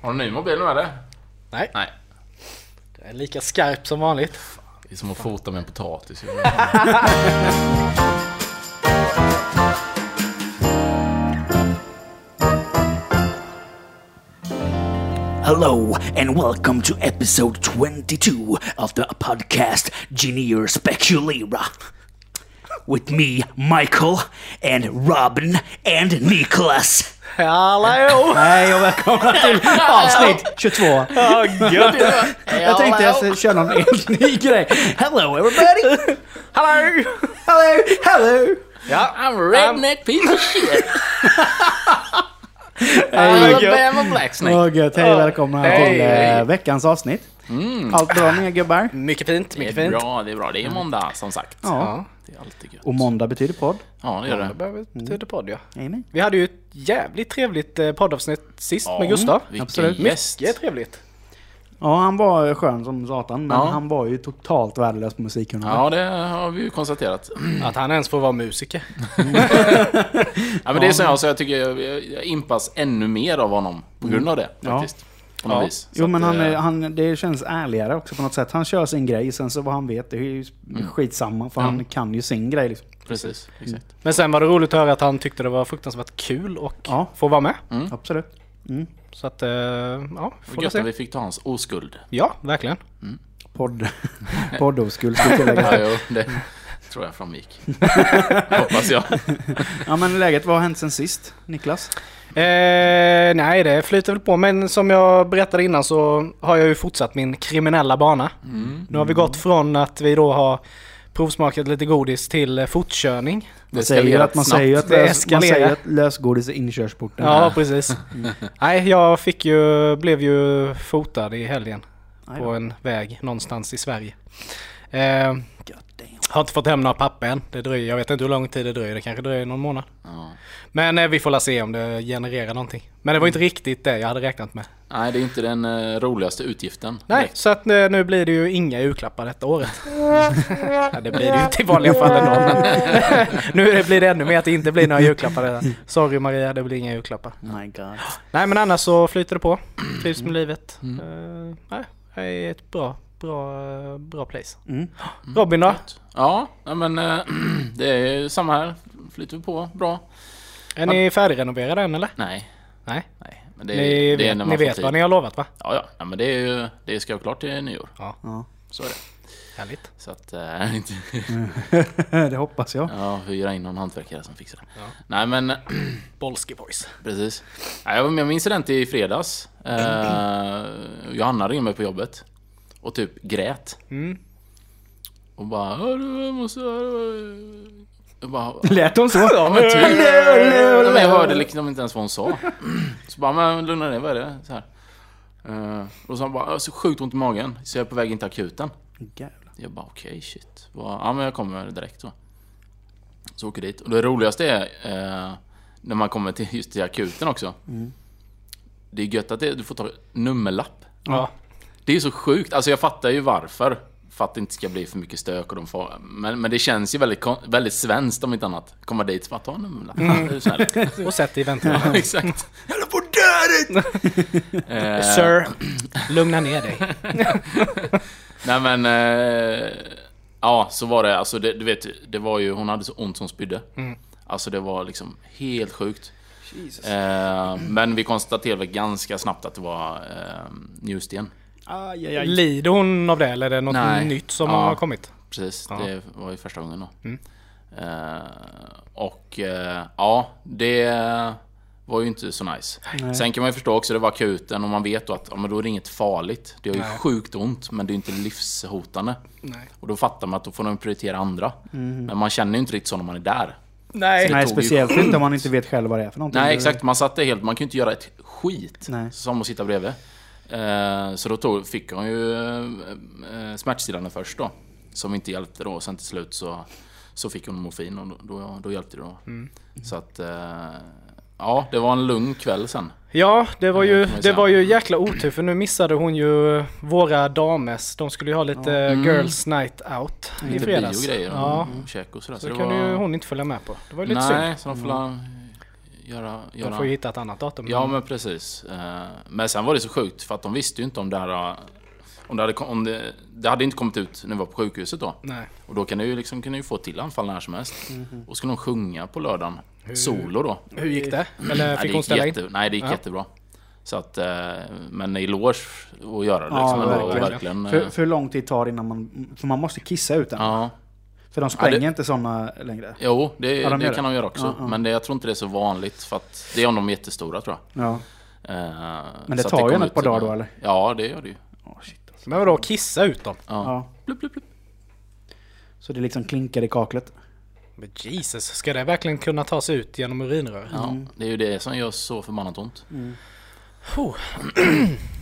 Har du ny mobil med dig? Nej, Nej. det är lika skarp som vanligt. Det är som att fota med en potatis. Hello and welcome to episode 22 of the podcast Genier Speculera. With me, Michael, and Robin, and Nicholas. Hallå! Hej och välkomna till avsnitt 22. Jag tänkte jag skulle köra någon helt ny grej. Hello everybody! Hallå! Hello! Hello! Ja, I'm redneck piece of shit. Hej, Alabama Snake. Åh gött, hej och välkomna Hej, till eh, hej. veckans avsnitt. Allt bra med er gubbar? mycket fint, Det mycket är fint. bra, det är bra. Det är måndag som sagt. Ja. Det är alltid gött. Och måndag betyder podd. Ja, det gör Det behöver betyda podd ja. Amen. Vi hade ju ett jävligt trevligt eh, poddavsnitt sist Ja, med Gustav. Absolut. gäst. Mycket trevligt. Ja, han var skön som satan, men Ja. han var ju totalt värdelös på musikkunnande. Ja, det har vi ju konstaterat. Att han ens får vara musiker. Ja, men det är som jag sa, jag tycker jag, impas ännu mer av honom på grund av det Ja. På något Ja. vis. Så Jo men att, han, eh, är- han, det känns ärligare också på något sätt. Han kör sin grej, sen så vad han vet det är ju skitsamma för Mm. Ja. han kan ju sin grej liksom. Precis, exakt. Men sen var det roligt att höra att han tyckte det var fruktansvärt kul och Ja. få vara med. Absolut. Så att, eh, ja, får Gött att vi fick ta hans oskuld. Ja, verkligen. Podd, poddoskuld ska jag Ja, tillägga. jo, det tror jag framgick. Hoppas jag. Ja men läget, vad har hänt sen sist? Niklas? Eh, nej, det flyter väl på. Men som jag berättade innan så har jag ju fortsatt min kriminella bana. Nu har vi gått från att vi då har provsmakat lite godis till eh, fortkörning. Man säger ju att, man säger att, Det lös, man säger att lösgodis är inkörsporten. Ja, precis. Nej, jag fick ju, blev ju fotad i helgen på en väg någonstans i Sverige. Eh. Har inte fått hem några papper än. Det dröjer, jag vet inte hur lång tid det dröjer. Det kanske dröjer någon månad. Ja. Men eh, vi får la se om det genererar någonting. Men det var inte riktigt det jag hade räknat med. Nej, det är inte den eh, roligaste utgiften. Nej, direkt. så att eh, nu blir det ju inga julklappar detta året. ja, det blir det ju inte i vanliga fall ändå. Nu blir det ännu mer att det inte blir några julklappar. redan. Sorry Maria, det blir inga julklappar. My god. Nej men annars så flyter det på. Trivs med livet. Mm. Uh, nej, det är ett bra, bra, bra place. Mm. Robin då? Ja, ja, men eh, det är samma här. Flyter vi på bra. Är ni färdigrenoverade än eller? Nej, Nej. nej. Men det, Ni det är när ni man vet tid. vad ni har lovat va? Ja, ja. ja men det, är ju, det ska vara klart till nyår. Ja, Ja. Så är det. härligt. Så att... Äh, inte, det hoppas jag. ja, hyra in någon hantverkare som fixar det. Ja. Nej, men Bolski boys. precis. Nej, jag var med om incident i fredags. Eh, Johanna ringde mig på jobbet. Och typ grät. Mm. Och bara... "Ja, du, Jag måste... Jag bara... Lät hon så? Ja men typ. Jag hörde liksom inte ens vad hon sa. Så bara, men lugna ner, vad är det? Så här. Eh, och så bara, jag har så sjukt ont i magen, så jag är på väg in till akuten. Jävlar. Jag bara, okej shit. Bara, Ja men jag kommer direkt då. Så åker dit. Och det roligaste är, eh, när man kommer till just till akuten också. Det är gött att det, du får ta nummerlapp. Ja. Det är så sjukt. Alltså jag fattar ju varför. För att det inte ska bli för mycket stök och de får... Men, men det känns ju väldigt, väldigt svenskt om inte annat. Komma dit och bara ta en du snäll? Och sätt i väntan. Ja, exakt. Jävla på dödet! eh, Sir, lugna ner dig. nej men... Eh, ja, så var det. Alltså det, du vet, det var ju... Hon hade så ont som spydde. Alltså det var liksom helt sjukt. Eh, men vi konstaterade ganska snabbt att det var eh, njursten. Aj, aj, aj. Lider hon av det eller är det något Nej. nytt som Ja. har kommit? Precis, Ja. det var ju första gången då. Mm. Eh, och eh, ja, det var ju inte så nice. Nej. Sen kan man ju förstå också, det var akuten och man vet då att ja, men då är det inget farligt. Det har ju Nej. sjukt ont, men det är inte livshotande. Nej. Och då fattar man att då får de prioritera andra. Men man känner ju inte riktigt så när man är där. Nej. det Nej, ju speciellt inte om man inte vet själv vad det är för någonting. Nej, exakt. Man satt där helt... Man kan ju inte göra ett skit. Nej. Som att sitta bredvid. Eh, så då tog, fick hon ju eh, smärtstillande först då. Som inte hjälpte då. Sen till slut så, så fick hon morfin och då, då, då hjälpte det då. Så att... Eh, ja, det var en lugn kväll sen. Ja, det var ju, kan det var ju jäkla otur för nu missade hon ju våra dames. De skulle ju ha lite Mm. girls night out i Lite fredags. biogrejer och Ja, käk och sådär. så det kunde ju hon inte följa med på. Det var ju lite Nej, synd. så de får la göra... De göra... får ju hitta ett annat datum. Ja men precis. Eh, Men sen var det så sjukt för att de visste ju inte om det här... eh, Om det hade, om det, det hade inte kommit ut när vi var på sjukhuset då. Nej. Och då kan du ju liksom ju få till anfall när som helst. Mhm. Och skulle de sjunga på lördagen, solo då. Hur gick det? Eller Nej, det fick gick hon ställa in? jätte, Nej det gick Ja. jättebra. Så att, eh, men i eloge att göra det Ja, liksom. ändå, verkligen. verkligen För, för hur lång tid tar det innan man... För man måste kissa ut den. Ja, För de spränger Ja, det- inte sådana längre. jo det, Ja, de det kan det. de göra också. Ja, ja. Men det, jag tror inte det är så vanligt för att det är om de är jättestora tror jag. Ja. Eh, Men det tar ju en ett par dagar då eller? Ja det gör det ju. Åh, shit, alltså. Men vadå, kissa ut dem? Ja. Ja. Blup, blup, blup. Så det liksom klinkar i kaklet. Men Jesus, ska det verkligen kunna ta sig ut genom urinrör? Ja, det är ju det som gör så förbannat ont. Oh.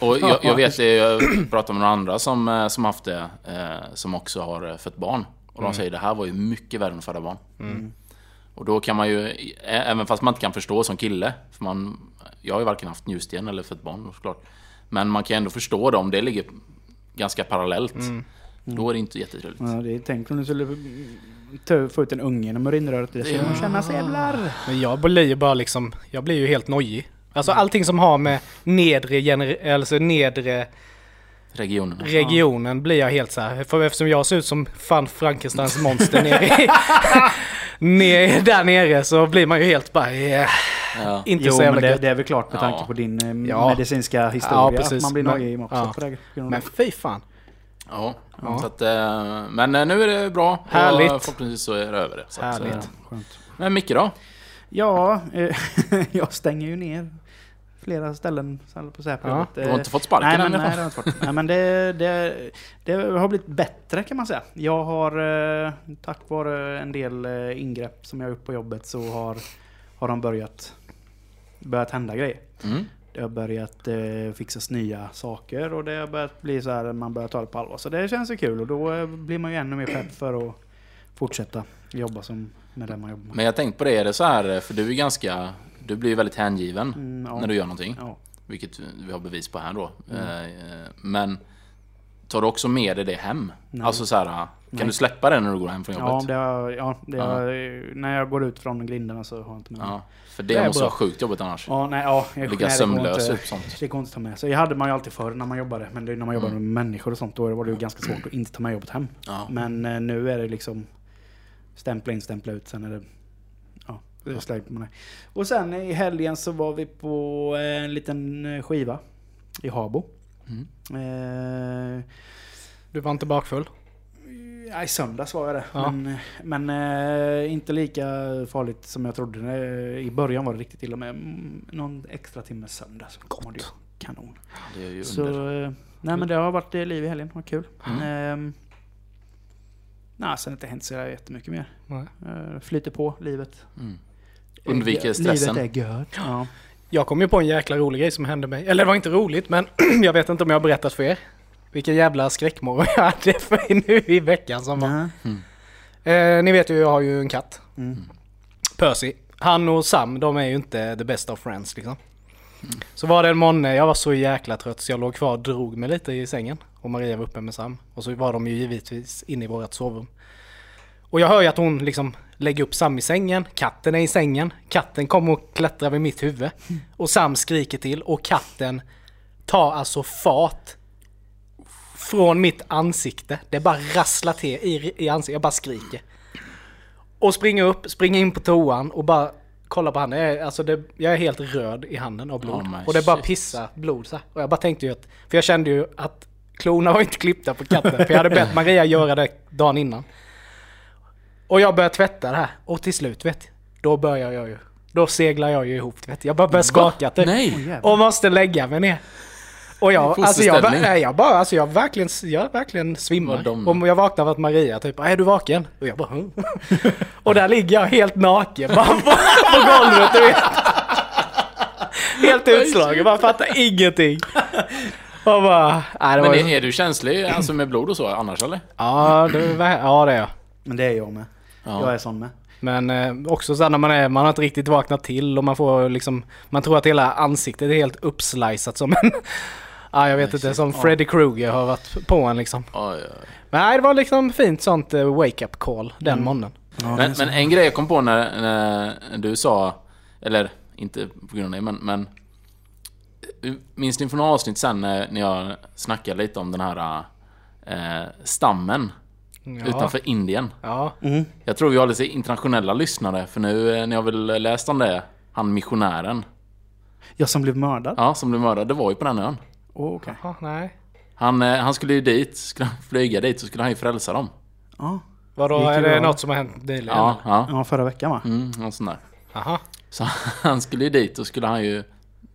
Och jag, jag vet, jag pratade med några andra som, eh, som haft det, eh, som också har eh, fött barn. Och de säger det här var ju mycket värre än att föda barn. Och då kan man ju, även fast man inte kan förstå som kille, för man, jag har ju varken haft njursten eller fött barn såklart. Men man kan ändå förstå det om det ligger ganska parallellt. Då är det inte jättetrevligt. Ja, det är, tänk om du skulle ta- få ut en unge genom urinröret. Det skulle man känna sig jävlar. Men jag blir ju bara liksom, jag blir ju helt nojig. Alltså allting som har med nedre, gener- alltså nedre Regionerna. regionen blir jag helt så här. För eftersom jag ser ut som fan Frankensteins monster nere i, ner, där nere så blir man ju helt bara yeah. Ja. Inte Jo, så men jävla det, gött. det är väl klart med Ja. tanke på din eh, Ja. medicinska historia. Ja, precis. Att man blir Men- nojig också ja. på det. Men fy fan. Ja, Ja. Så att, eh, men eh, nu är det bra. Härligt. Och förhoppningsvis så är det över det. Så att, Härligt. Skönt. Men Micke då? Ja, eh, jag stänger ju ner flera ställen. På så här, Ja. Du har inte Eh, fått sparken nej, men, än? nej, det har inte fått. nej, men det, det, det har blivit bättre kan man säga. Jag har, eh, tack vare en del eh, ingrepp som jag har gjort på jobbet, så har, har de börjat, börjat hända grejer. Mm. Det har börjat eh, fixas nya saker och det har börjat bli så här, man börjar ta det på allvar. Så det känns ju kul och då blir man ju ännu mer pepp för att fortsätta jobba som med det man jobbar med. Men jag tänkte på det, är det så här, för du är ganska... Du blir ju väldigt hängiven Mm, ja. när du gör någonting. Ja. Vilket vi har bevis på här då. Mm. Eh, Men tar du också med dig det hem? Nej. Alltså så här, kan Nej. du släppa det när du går hem från Ja, jobbet? det har, ja, Ja. har, när jag går ut från grindarna så har jag inte med mig. Ja, för det, Det måste vara sjukt jobbigt annars. Ja, nej, ja, jag, Ligga nej, sömnlös upp sånt. Det går inte att ta med sig. Det hade man ju alltid förr när man jobbade. Men när man jobbade Mm. med människor och sånt, då var det ju ganska svårt att inte ta med jobbet hem. Ja. Men eh, nu är det liksom stämpla in, stämpla ut. Sen är det... Ja, det är släng på det. Och sen i helgen så var vi på en liten eh, skiva i Habo. Mm. Eh, Du var inte bakfull? Ja, i söndags var jag det. Ja. Men, men eh, inte lika farligt som jag trodde. Eh, I början var det riktigt illa med mm, någon extra timme söndags. Gott. Kanon. Det är ju Så, under. eh, nej men det har varit eh, liv i helgen. Vad kul. Mm. Ehm, nej, sen har det inte hänt så jättemycket mer. Nej. Eh, flyter på livet. Mm. Undviker Eh, stressen. Livet är gött. Ja. Jag kom ju på en jäkla rolig grej som hände mig. Eller det var inte roligt, men jag vet inte om jag har berättat för er. Vilken jävla skräckmorgon jag hade för nu i veckan som var. Nej. Eh, ni vet ju, jag har ju en katt. Mm. Percy. Han och Sam, de är ju inte the best of friends liksom. Så var det en måndag, jag var så jäkla trött så jag låg kvar och drog mig lite i sängen. Och Maria var uppe med Sam. Och så var de ju givetvis inne i vårt sovrum. Och jag hör ju att hon liksom lägger upp Sam i sängen, katten är i sängen, katten kommer och klättrar vid mitt huvud. Och Sam skriker till och katten tar alltså fart från mitt ansikte. Det bara rasslar till i, i ansiktet, jag bara skriker. Och springer upp, springer in på toan och bara kollar på handen. Jag är, alltså det, jag är helt röd i handen av blod. Oh och det bara shit. pissar blod så. Och jag bara tänkte ju att, för jag kände ju att klorna var inte klippta på katten. för jag hade bett Maria göra det dagen innan. Och jag började tvätta det här. Och till slut vet då börjar jag ju. Då seglar jag ju ihop vet. Jag bara börjar skaka typ. Och måste lägga mig ner. Och jag, alltså jag, nej, jag bara, alltså jag verkligen, jag verkligen svimmar. dom. Och jag vaknar av att Maria typ, är du vaken? Och jag bara, hm. Och där ligger jag helt naken bara på, på golvet du vet. Helt utslagen, bara fattar ingenting. Och bara, nej det Men är, är du känslig alltså med blod och så annars eller? Ja, det, var- ja det är jag. Men det är jag med. Ja. Jag är sån med. Men eh, också så när man är, man har inte riktigt vaknat till och man får liksom, man tror att hela ansiktet är helt uppslicat som en, ja jag vet inte, som Freddy Krueger har varit på en liksom. Men nej, det var liksom fint sånt eh, wake-up call den morgonen. Men, men en grej jag kom på när, när du sa, eller inte på grund av det, men, men Minns ni från avsnitt sen när, när jag snackade lite om den här eh, stammen Ja. utanför Indien? Ja. Jag tror vi har lite internationella lyssnare, för nu eh, när jag väl läst om det, han missionären, Jag som blev mördad? ja, som blev mördad, det var ju på den ön. Oh, okej. Ja, nej. Han, eh, han skulle ju dit, skulle han flyga dit så skulle han ju frälsa dem. Ja. Vadå, Gick är det bra? något som har hänt nyligen? Ja, ja. ja, förra veckan va? Mm, någon sån där. Aha. Så han skulle ju dit och skulle han ju...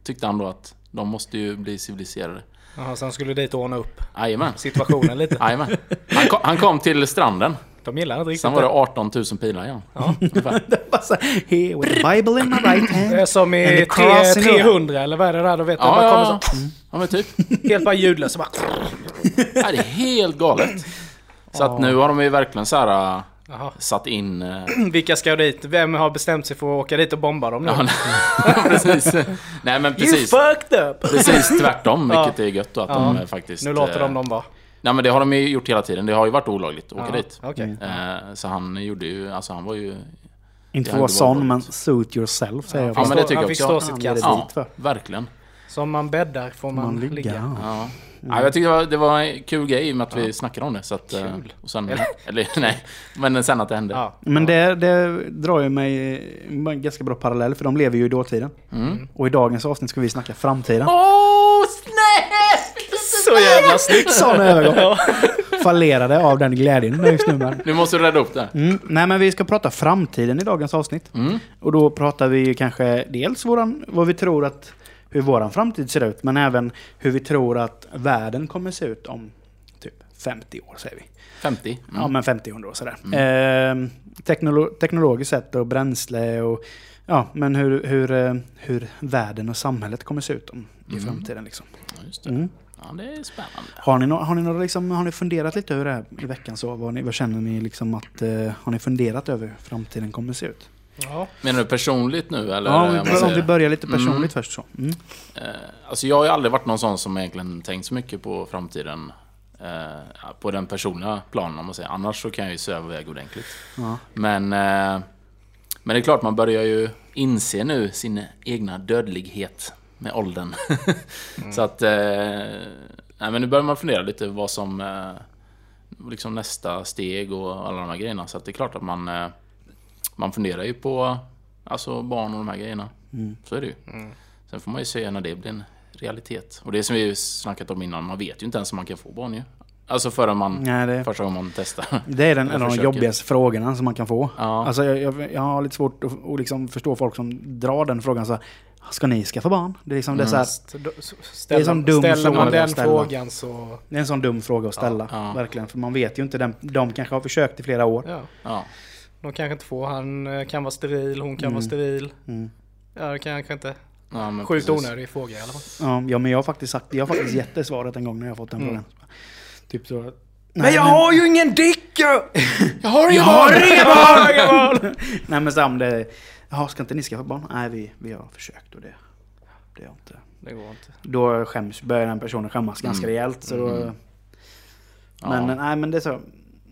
Tyckte han då att de måste ju bli civiliserade. Jaha, så han skulle dit och ordna upp Jajamän. situationen lite. Jajamän. Han kom, han kom till stranden. De gillar inte riktigt Sen var det det. 18 000 pilar igen. Här, Here with the Bible in my right hand. Som i the tre- cross in the- 300 eller vad är det där? Då vet Ja, bara kommer ja, så, ja. ja, men typ. helt bara ljudlöst bara... Ja, det är helt galet. Så att nu har de ju verkligen så här äh, Jaha. satt in... äh, Vilka ska dit? Vem har bestämt sig för att åka dit och bomba dem nu? Ja, nej, precis. Nej men you precis. fucked up! Precis tvärtom, Ja. vilket är gött då att Ja. de eh, faktiskt... Nu låter eh, de dem vara. Nej men det har de ju gjort hela tiden. Det har ju varit olagligt att åka Ja, dit. Okej. Eh, Så han gjorde ju, alltså han var ju... Inte Ja, för att vara sån, men suit yourself säger jag. Ja, men det tycker han jag fick också. stå Han sitt ger det kast. Ja, för. verkligen. Som man bäddar får man, Man ligga. ligga. Ja. Ja, jag tyckte det var, det var en kul grej i och med att vi snackade om det. Så att, eh, Kul. Och sen, eller nej, men sen att det hände. Ja. Men det, det drar ju mig en ganska bra parallell, för de lever ju i dåtiden. Mm. Och i dagens avsnitt ska vi snacka framtiden. Åh, snäpp! Så jävla snyggt! Sån övergång! Fallerade av den glädjen just nu. Men. Nu måste du rädda upp det. Mm. Nej men vi ska prata framtiden i dagens avsnitt. Mm. Och då pratar vi ju kanske dels våran, vad vi tror att, hur våran framtid ser ut, men även hur vi tror att världen kommer se ut om typ 50 år säger vi. 50. Mm. Ja men 50-100 år sådär. Eh, teknolo teknologiskt sett och bränsle och ja, men hur, hur, eh, hur världen och samhället kommer se ut om, i Mm. framtiden liksom. Ja, just det. Mm. Ja, det är spännande. Har ni, nå- har, ni nå- liksom, har ni funderat lite över det här i veckan? Så? Vad, ni, vad känner ni liksom att... Eh, har ni funderat över hur framtiden kommer se ut? Ja. Menar du personligt nu eller? ja, om om vi, om säger- vi börjar lite personligt Mm. först så. Mm. Eh, alltså jag har ju aldrig varit någon sån som egentligen tänkt så mycket på framtiden. Eh, på den personliga planen om man säger. Annars så kan jag ju sväva iväg ordentligt. Ja. Men, eh, men det är klart man börjar ju inse nu sin egna dödlighet med åldern. så att... Eh, nej men nu börjar man fundera lite vad som... Eh, liksom nästa steg och alla de här grejerna. Så att det är klart att man... Eh, man funderar ju på alltså barn och de här grejerna. Mm. Så är det ju. Sen får man ju se när det blir en realitet. Och det som vi ju snackat om innan, man vet ju inte ens om man kan få barn ju. Alltså förrän man... Nej, det, Första gången man testar. det är den, en av de jobbigaste frågorna som man kan få. Ja. Alltså, jag, jag, jag har lite svårt att, att liksom förstå folk som drar den frågan så här, Ska ni skaffa barn? Det är, liksom, det är, så här, då- så Det är Ställer, sån dum ställer man fråga den att ställa. frågan så... det är en sån dum fråga att ställa. Ja. Verkligen. För man vet ju inte. Den, de kanske har försökt i flera år. Ja. Ja. De kanske inte får. Han eh, kan vara steril, hon kan vara steril. Mm. Ja, det kanske inte. ja men Sjukt precis. onödig fråga i alla fall. Ja, ja, men jag har faktiskt sagt, jag har faktiskt gett det svaret en gång när jag fått den Mm. frågan. Typ så. Men jag har ju ingen dick! Jag har Jag har inga barn! Nej men Sam, det... Jaha, ska inte ni skaffa barn? Nej, vi, vi har försökt och det... Det har inte... Det går inte. Då skäms, börjar den personen skämmas ganska Mm. rejält. Så då, Mm. Men Ja. nej men det är så...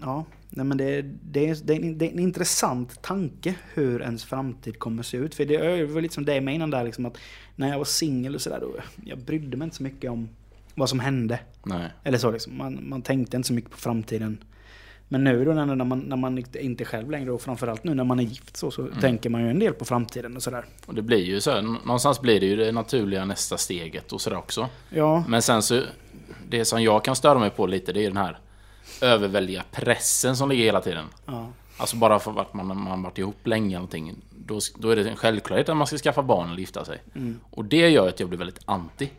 Ja, nej men det, det, är, det, är, en- det är en intressant tanke hur ens framtid kommer se ut. För det var lite som det med innan där liksom att när jag var singel och sådär då, jag brydde mig inte så mycket om vad som hände. Nej. Eller så liksom, man, man tänkte inte så mycket på framtiden. Men nu då när man, när man inte är själv längre och framförallt nu när man är gift så, så tänker man ju en del på framtiden och sådär. Och det blir ju så. Någonstans blir det ju det naturliga nästa steget och sådär också. Ja, Men sen så... Det som jag kan störa mig på lite, det är den här överväldiga pressen som ligger hela tiden. ja. Alltså bara för att man, man varit ihop länge eller någonting. Då, då är det en självklarhet att man ska skaffa barn eller gifta sig. Mm. Och det gör att jag blir väldigt anti.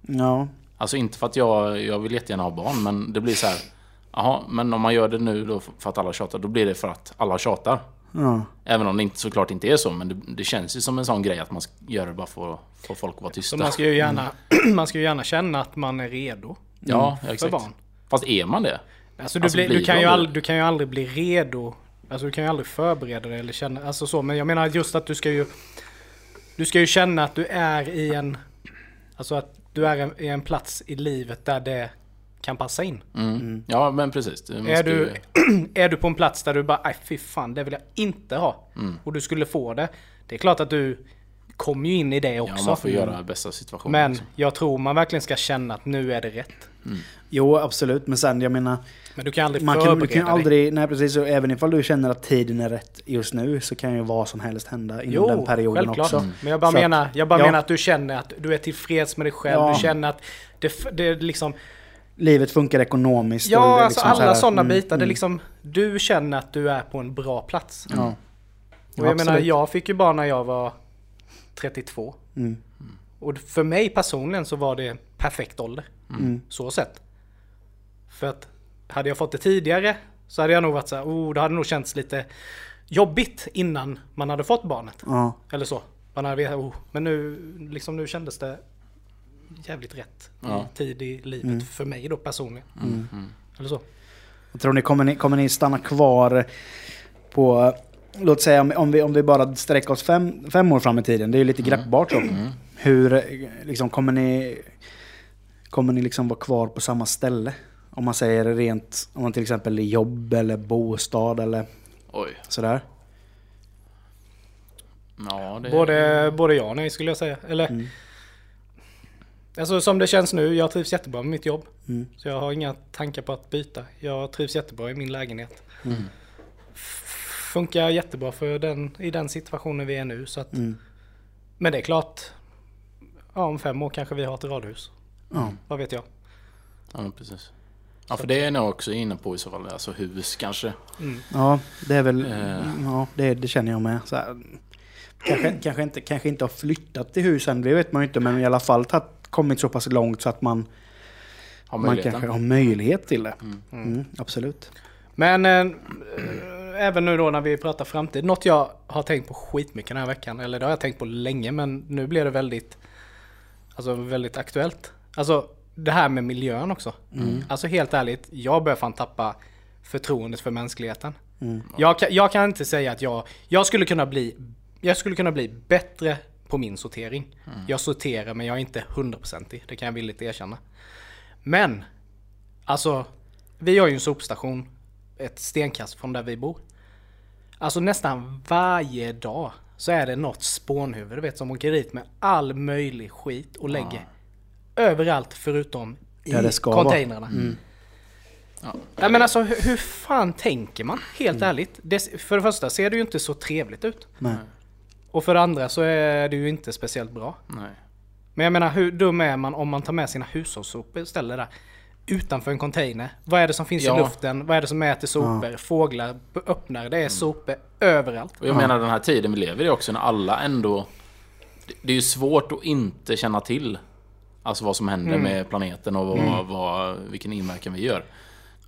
Ja, Alltså inte för att jag, jag vill jättegärna ha barn, men det blir så här. Jaha, men om man gör det nu då för att alla tjatar, då blir det för att alla tjatar. ja. Även om det inte, såklart inte är så, men det, det känns ju som en sån grej att man ska göra det bara för att få folk att vara Så tysta. man ska ju gärna, man ska ju gärna känna att man är redo ja, för exakt. barn. Fast är man det? Alltså du, Alltså, blir, blir du, kan ju aldrig, du kan ju aldrig bli redo. Alltså du kan ju aldrig förbereda dig eller känna, alltså så. Men jag menar just att du ska ju... Du ska ju känna att du är i en... Alltså att du är en, i en plats i livet där det kan passa in. Mm. Ja, men precis. Är du, ju- är du på en plats där du bara, nej fy fan, det vill jag inte ha. Mm. Och du skulle få det. Det är klart att du kommer ju in i det Ja, också. man får göra bästa situationen. Men liksom. jag tror man verkligen ska känna att nu är det rätt. Jo, absolut. Men sen, jag menar... Men du kan aldrig Man kan, du kan dig. aldrig... Nej, precis. Och även ifall du känner att tiden är rätt just nu så kan ju vad som helst hända inom Jo, den perioden självklart. också. Men jag bara, Så menar, jag bara ja. menar att du känner att du är tillfreds med dig själv. Ja. Du känner att det, det är liksom... Livet funkar ekonomiskt. och det Ja, alltså liksom så alla här- sådana mm, bitar. Det är mm. liksom, du känner att du är på en bra plats. Ja. Och Ja, jag menar, absolut. jag fick ju bara när jag var 32. Mm. Och för mig personligen så var det perfekt ålder. Mm. Så sett. För att hade jag fått det tidigare så hade jag nog varit så här, oh, det hade nog känts lite jobbigt innan man hade fått barnet. Ja. Eller så. Man hade vetat, oh, men nu, liksom, nu kändes det jävligt rätt Ja. i tid i livet Mm. för mig då personligen. Eller så. Jag tror ni kommer, ni, kommer ni stanna kvar på... Låt säga om, om, vi, om vi bara sträcker oss fem, fem år fram i tiden. Det är ju lite greppbart så. Hur eh, liksom, kommer ni... Kommer ni liksom vara kvar på samma ställe? Om man säger rent, om man till exempel är jobb eller bostad eller Oj. sådär. Ja, det... Både, både ja och nej skulle jag säga. Eller, Mm. Alltså som det känns nu, jag trivs jättebra med mitt jobb. Mm. Så jag har inga tankar på att byta. Jag trivs jättebra i min lägenhet. Mm. Funkar jättebra för den, i den situationen vi är nu. Så att, Mm. Men det är klart, ja, om fem år kanske vi har ett radhus. Ja. Vad vet jag. Ja, men precis. Ja, för det är nog också inne på i så fall. Alltså hus kanske. ja, det är väl... Eh. Ja, det, det känner jag med. Så här, kanske, kanske, inte, kanske inte har flyttat till husen, det vet man ju inte. Men i alla fall tagit, kommit så pass långt så att man, Har man kanske har möjlighet till det. Mm, absolut. Men äh, även nu då när vi pratar framtid. Något jag har tänkt på skitmycket den här veckan. Eller det har jag tänkt på länge men nu blir det väldigt, alltså väldigt aktuellt. Alltså det här med miljön också. Alltså helt ärligt, jag börjar fan tappa förtroendet för mänskligheten. Jag, kan, jag kan inte säga att jag, jag skulle kunna bli, jag skulle kunna bli bättre på min sortering. Jag sorterar men jag är inte hundraprocentig, det kan jag villigt erkänna. Men, alltså, vi har ju en sopstation ett stenkast från där vi bor. Alltså nästan varje dag så är det något spånhuvud du vet som åker dit med all möjlig skit och lägger överallt förutom i vara. containrarna. Ja. Nej men alltså hur, hur fan tänker man? Helt ärligt. Det, för det första ser det ju inte så trevligt ut. Nej. Och för det andra så är det ju inte speciellt bra. Nej. Men jag menar hur dum är man om man tar med sina hushållssopor och ställer där utanför en container? Vad är det som finns Ja. i luften? Vad är det som äter sopor? Fåglar b- öppnar. Det är sopor överallt. Och jag menar den här tiden vi lever i också när alla ändå... det- Det är ju svårt att inte känna till Alltså vad som händer Mm. med planeten och vad, vad, vilken inverkan vi gör.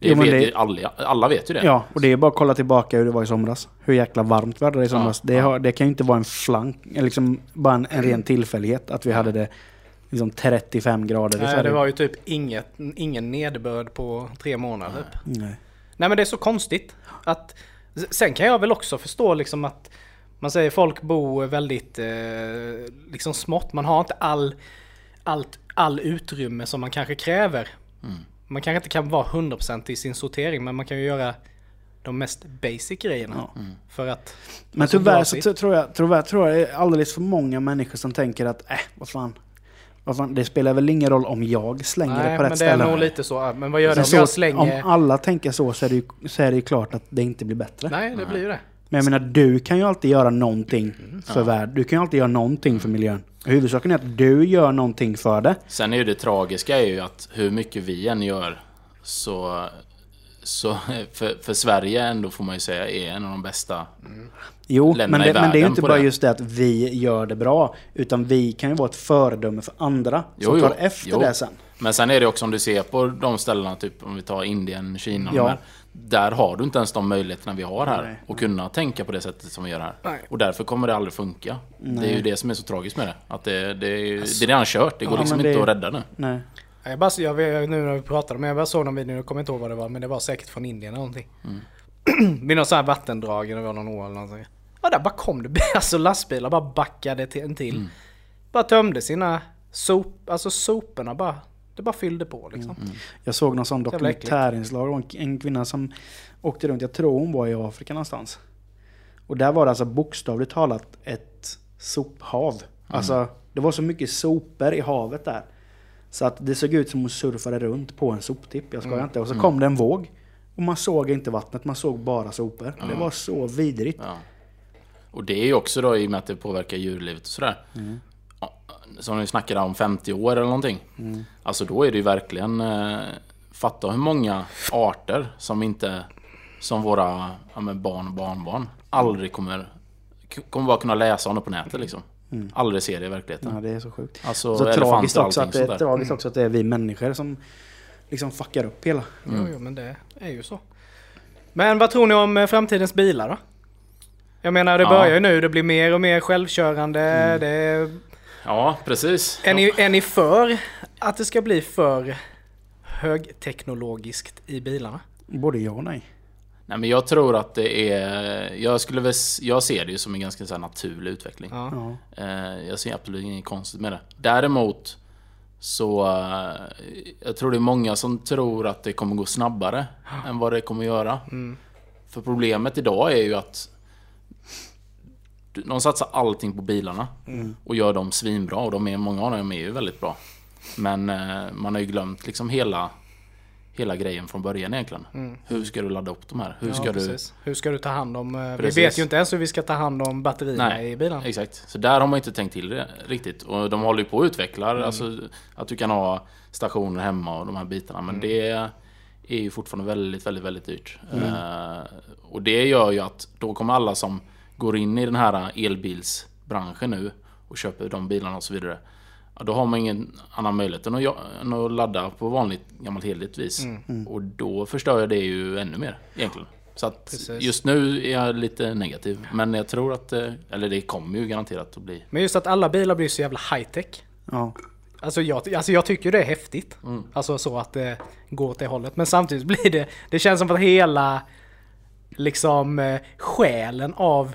Det Jo, men vet det- ju alla, alla vet ju det. Ja, och det är bara att kolla tillbaka hur det var i somras. Hur jäkla varmt vi hade det i somras. det, ja. har, det kan ju inte vara en flank, eller liksom bara en, en ren tillfällighet att vi hade det liksom 35 grader i Nej, det var ju typ inget, ingen nederbörd på tre månader. Typ. Nej. Nej men det är så konstigt. Att, sen kan jag väl också förstå liksom att man säger folk bor väldigt eh, liksom smått. Man har inte all, allt, all utrymme som man kanske kräver. Man kanske inte kan vara 100% i sin sortering men man kan ju göra de mest basic grejerna. För att... Men alltså, tyvärr så tror jag, tyvärr tror jag det är alldeles för många människor som tänker att äh, vad fan. Vad fan det spelar väl ingen roll om jag slänger det Nej på men rätt det är ställe. nog lite så. Men vad gör det om Så jag slänger... Om alla tänker så så är, det ju, så är det ju klart att det inte blir bättre. Nej det blir ju det. Men jag menar, du kan ju alltid göra någonting Mm. för världen. Du kan ju alltid göra någonting för miljön. Huvudsaken är att du gör någonting för det. Sen är ju det tragiska är ju att hur mycket vi än gör så... Så för, för Sverige ändå får man ju säga är en av de bästa. Jo, Länderna men det, men det är ju inte bara det. just det att vi gör det bra. Utan vi kan ju vara ett föredöme för andra Jo, som jo. tar efter Jo. det sen. Men sen är det också om du ser på de ställena, typ om vi tar Indien, Kina, Ja. de här, Där har du inte ens de möjligheterna vi har här. Nej. Och kunna tänka på det sättet som vi gör här. Nej. Och därför kommer det aldrig funka. Det är ju det som är så tragiskt med det. Att det, det, är, det är redan kört. Det går Ja, liksom men inte det- att rädda nu. Nej. Ja, Jag bara, jag, nu när vi pratar om det, jag bara såg någon video, jag kommer inte ihåg vad det var, men det var säkert från Indien eller någonting. Vid någon sån här vattendrag, det var någon år eller någonting. Ja, där bara kom det, alltså lastbilar bara backade till en till. Bara tömde sina sop, alltså soporna bara Det bara fyllde på liksom. Jag såg någon sån dokumentärinslag om en- kvinna som åkte runt, jag tror hon var i Afrika någonstans. Och där var det alltså bokstavligt talat ett sophav. Alltså det var så mycket sopor i havet där. Så att det såg ut som hon surfade runt på en soptipp, jag skojar inte. Och så kom det en våg. Och man såg inte vattnet, man såg bara sopor. Det var så vidrigt. Ja. Och det är ju också då i och med att det påverkar djurlivet och sådär. Ja, Som ni snackade om 50 år eller någonting. Alltså då är det ju verkligen... Eh, fatta hur många arter som inte... Som våra ja, men barn och barnbarn aldrig kommer... Kommer bara kunna läsa om det på nätet liksom. Aldrig se det i verkligheten. Ja, det är så sjukt. Alltså Så tragiskt också, att det, är tragiskt också att det är vi människor som liksom fuckar upp hela. Jo, jo, men det är ju så. Men vad tror ni om eh, framtidens bilar då? Jag menar det Ja. börjar ju nu, det blir mer och mer självkörande. Det är, Ja, precis. är, ni, är ni för att det ska bli för högteknologiskt i bilarna? Både ja och nej. Nej men jag tror att det är... Jag, skulle väl, jag ser det ju som en ganska så här naturlig utveckling. Ja. Eh, Jag ser absolut inget konstigt med det. Däremot så... eh, Jag tror det är många som tror att det kommer gå snabbare än vad det kommer göra. För problemet idag är ju att de satsar allting på bilarna och gör dem svinbra och de är, många av dem är ju väldigt bra. Men eh, man har ju glömt liksom hela, hela grejen från början egentligen. Hur ska du ladda upp de här? Hur ska Ja, du... precis. Hur ska du ta hand om... eh, Vi Precis. vet ju inte ens hur vi ska ta hand om batterierna Nej, i bilarna. Exakt, så där har man inte tänkt till det riktigt. Och de håller ju på att utveckla Mm. alltså, att du kan ha stationer hemma och de här bitarna. Men Mm. det är ju fortfarande väldigt, väldigt, väldigt dyrt. Mm. Eh, och det gör ju att då kommer alla som går in i den här elbilsbranschen nu och köper de bilarna och så vidare. Ja, då har man ingen annan möjlighet än att, jo- än att ladda på vanligt gammalt hederligt vis. Mm. Och då förstör jag det ju ännu mer egentligen. Så att Precis. just nu är jag lite negativ. Men jag tror att, eh, eller det kommer ju garanterat att bli. Men just att alla bilar blir så jävla high tech. Ja. Alltså jag, alltså jag tycker det är häftigt. Alltså så att det går åt det hållet. Men samtidigt blir det... Det känns som att hela... Liksom eh, själen av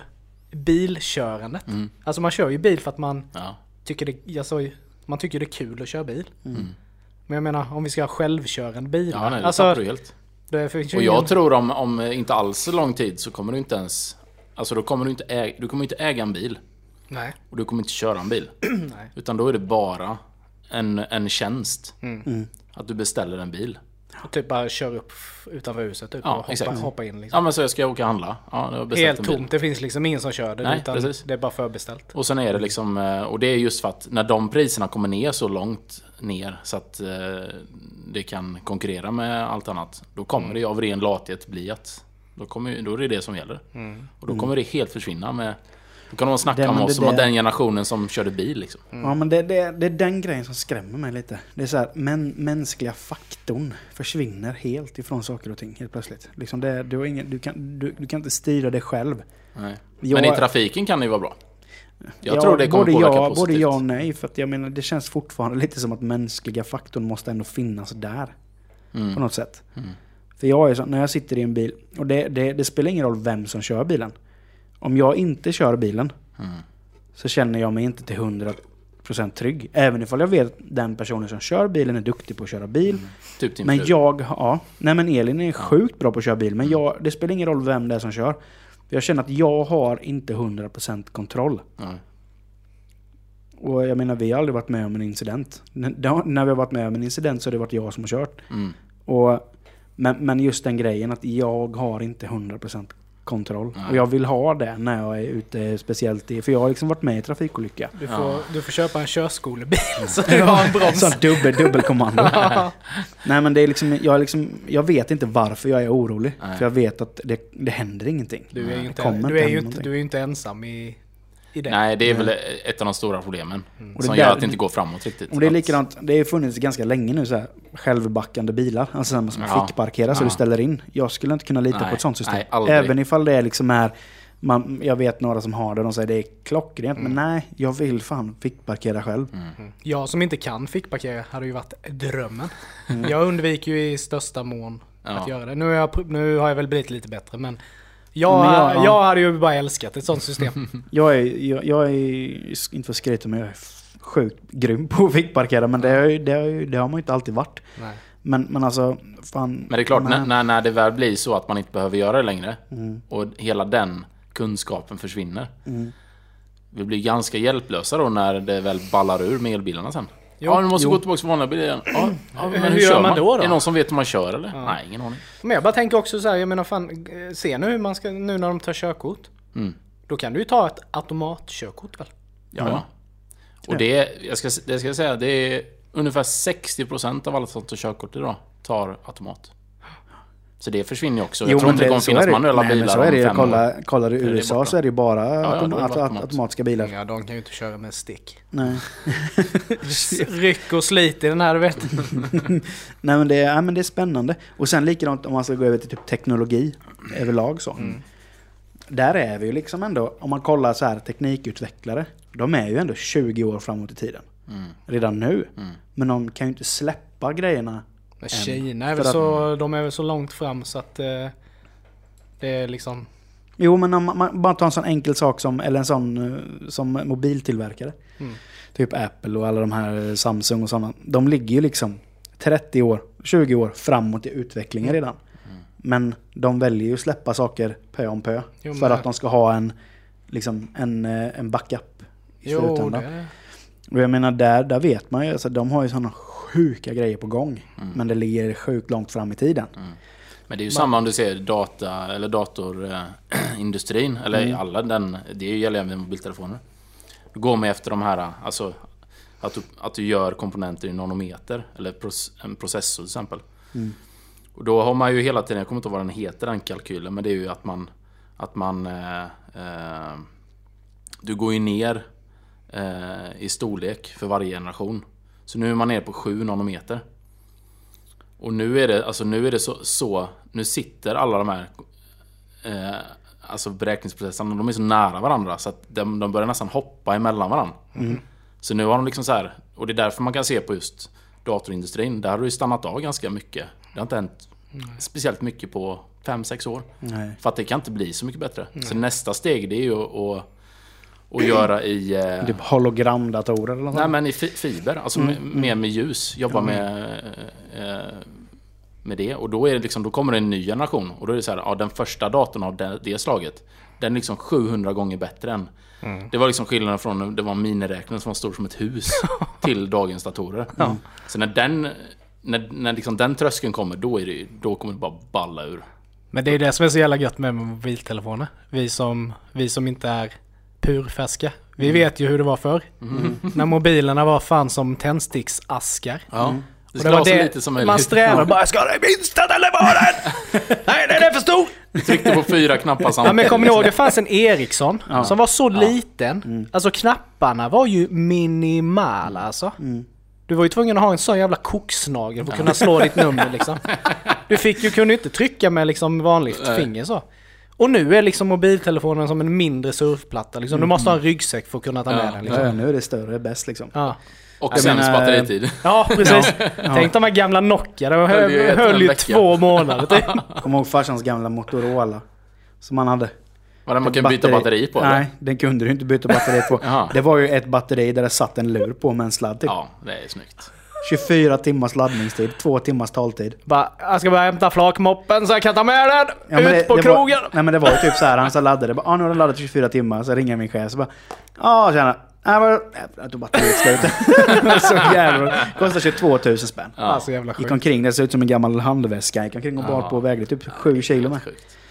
bilkörandet. Alltså man kör ju bil för att man Ja. tycker det... Alltså, man tycker det är kul att köra bil. Men jag menar om vi ska ha självkörande bilar. Ja, nej, det alltså, du helt. det Och jag ingen- tror om, om inte alls så lång tid så kommer du inte ens... Alltså då kommer du inte äga, du kommer inte äga en bil. Nej. Och du kommer inte köra en bil. Nej. Utan då är det bara en, en tjänst. Mm. Att du beställer en bil. Och typ bara kör upp utanför huset typ, Ja, och hoppa, hoppa in liksom. Ja men så jag ska åka och handla. Ja, jag Helt tomt. Det finns liksom ingen som kör det. Nej, utan precis. det är bara förbeställt. Och sen är det liksom, eh, och det är just för att när de priserna kommer ner så långt ner så att eh, det kan konkurrera med allt annat. Då kommer Mm. det av ren lathet bli att då, kommer, då är det det som gäller. Mm. Och då kommer det helt försvinna med... Då kan de snacka Det- om oss det- som det- den generationen som körde bil liksom. Ja men det, det, det är den grejen som skrämmer mig lite. Det är så här, men, mänskliga faktorn försvinner helt ifrån saker och ting helt plötsligt. Liksom det, du, har ingen, du, kan, du, du kan inte styra det själv. Nej. Jag- Men i trafiken kan det ju vara bra. Jag Ja, tror det kommer både påverka positivt. Både ja och nej. För att jag menar, det känns fortfarande lite som att mänskliga faktorn måste ändå finnas där. Mm. På något sätt. För jag är så, när jag sitter i en bil, och det, det, det spelar ingen roll vem som kör bilen. Om jag inte kör bilen Mm. så känner jag mig inte till 100% trygg. Även ifall jag vet att den personen som kör bilen är duktig på att köra bil. Typ din Men fru. jag, ja. Nej men Elin är sjukt bra på att köra bil. Men jag, det spelar ingen roll vem det är som kör. Jag känner att jag har inte 100% kontroll. Nej. Och jag menar, vi har aldrig varit med om en incident. När vi har varit med om en incident så har det varit jag som har kört. Mm. Och, men, men just den grejen att jag har inte 100% kontroll. Nej. Och jag vill ha det när jag är ute speciellt i... För jag har liksom varit med i trafikolycka. Du får, Ja. du får köpa en körskolebil så du har en broms. Sånt dubbel, dubbelkommando. Nej men det är liksom jag, är liksom, jag vet inte varför jag är orolig. Nej. För jag vet att det, det händer ingenting. Du är ju inte, du är inte, du är ju inte ensam i, i det. Nej, det är väl ett av de stora problemen. Det Som där- gör att det inte går framåt riktigt. Och det är Att- likadant, det har funnits ganska länge nu så här självbackande bilar. Alltså som Ja. fickparkerar så Ja. du ställer in. Jag skulle inte kunna lita Nej, på ett sånt system. nej, aldrig. Även ifall det är liksom är... Man, jag vet några som har det, de säger det är klockrent. Mm. Men nej, jag vill fan fickparkera själv. Jag som inte kan fickparkera hade ju varit drömmen. Jag undviker ju i största mån Mm. Ja. att göra det. Nu, jag, nu har jag väl blivit lite bättre men jag, jag, jag- ja. hade ju bara älskat ett sånt system. Jag är, jag, jag är inte för att skryta men jag är sjukt grym på att fickparkera men det, har ju- det, ju- det har man ju inte alltid varit. Nej. Men, men alltså, fan. Men det är klart, när, när, när det väl blir så att man inte behöver göra det längre Mm. och hela den kunskapen försvinner. Vi blir ganska hjälplösa då när det väl ballar ur med elbilarna sen. ja, du måste gå tillbaka till vanliga bilar igen. Ja, ja, men Hur gör man då då? Är det någon som vet hur man kör eller? Nej, ingen aning. Men jag bara tänker också så här, jag menar fan, se nu hur man ska, nu när de tar körkort. Mm. Då kan du ju ta ett automatkörkort väl? Ja, ja. Och det, jag ska, det ska jag säga, det är ungefär 60% av alla som tar körkort idag tar automat. Så det försvinner ju också. Jag tror men inte det kommer så finnas är det- manuella nej, men bilar så är det ju. om fem Kolla, år. kollar du är USA borta. så är det ju bara ja, autom då är det auto- automat. automatiska bilar. Ja, de kan ju inte köra med stick. Nej. Ryck och slit i den här, du vet. Nej men, det är, ja, men det är spännande. Och sen likadant om man ska gå över till typ teknologi överlag så. Där är vi ju liksom ändå, om man kollar så här teknikutvecklare. De är ju ändå 20 år framåt i tiden. Mm. Redan nu. Men de kan ju inte släppa grejerna. Men Kina är väl att- så, de är väl så långt fram så att eh, det är liksom... Jo men om man, bara tar en sån enkel sak som, eller en sån eh, som mobiltillverkare. Mm. Typ Apple och alla de här eh, Samsung och sådana. De ligger ju liksom 30 år, 20 år framåt i utvecklingen Mm. redan. Men de väljer ju att släppa saker pö om pö. Jo, för att de ska ha en, liksom en, eh, en backup i Jo, slutändan. det... Och jag menar där, där vet man ju, alltså, de har ju sådana sjuka grejer på gång. Mm. Men det ligger sjukt långt fram i tiden. Men det är ju samma om du ser data eller datorindustrin. Eller Mm. alla den. Det gäller även mobiltelefoner. Du går med efter de här, alltså att du, att du gör komponenter i nanometer. Eller en processor till exempel. Mm. Och då har man ju hela tiden, jag kommer inte ihåg vad den heter den kalkylen. Men det är ju att man, att man eh, eh, du går ju ner eh, i storlek för varje generation. Så nu är man nere på 7 nanometer. Och nu är det, alltså nu är det så, så nu sitter alla de här eh, alltså beräkningsprocesserna, de är så nära varandra så att de, de börjar nästan hoppa emellan varandra. Så nu har de liksom så här, och det är därför man kan se på just datorindustrin, där har det ju stannat av ganska mycket. Det har inte hänt speciellt mycket på 5-6 år. Nej. För att det kan inte bli så mycket bättre. Så nästa steg det är ju att, att, göra i... eh, Typ hologramdatorer eller något Nej men i fi- fiber, alltså med, mer med ljus. Jobba med, eh, med det. Och då, är det liksom, då kommer det en ny generation. Och då är det så här, ja, den första datorn av det, det slaget. Den är liksom 700 gånger bättre än... Det var liksom skillnaden från det var en miniräknare som var stor som ett hus till dagens datorer. Så när den, när, när liksom den tröskeln kommer, då, är det, då kommer det bara balla ur. Men det är det som är så jävla gött med mobiltelefoner. Vi som, vi som inte är purfärska. Vi Mm. vet ju hur det var förr. När mobilerna var fan som tändsticksaskar. Ja. Det Och ska vara så lite som möjligt. Man strävar bara, jag ska den minsta telefonen! Nej, den är för stor! Tryckte på fyra knappar samtidigt. Ja men kommer ni ihåg, det fanns en Ericsson som var så liten. Mm. Alltså knapparna var ju minimala alltså. Du var ju tvungen att ha en sån jävla koksnagel för att kunna slå ditt nummer liksom. Du fick ju, kunde ju inte trycka med liksom vanligt Nej. finger så. Och nu är liksom mobiltelefonen som en mindre surfplatta liksom. Du måste ha en ryggsäck för att kunna ta med Ja. den liksom. ja, nu är det större, bäst liksom. Ja. Och sämst batteritid. Ja, precis. Tänk de här gamla Nokia, de Höll ju höll, höll ju två månader typ. Kommer ihåg farsans gamla Motorola. Som han hade. Var det man kan byta batteri på? eller? Nej, den kunde du inte byta batteri på. Det var ju ett batteri där det satt en lur på med en sladd typ. Ja, det är snyggt. 24 timmars laddningstid, 2 timmars taltid. Bara, jag ska bara hämta flakmoppen så jag kan ta med den Ja, ut det, på det krogen. Var, nej men det var ju typ så här, han så laddade, bara, ah, nu har den laddat i 24 timmar, så ringer min chef så bara, ja tjena, Nej, men jag tog batteriet slut. så jävla Kostar 22 000 spänn. Alltså jävla Gick sjukt. omkring, det såg ut som en gammal handväska. Gick omkring och bar Ja. på och vägde typ 7 kilo med.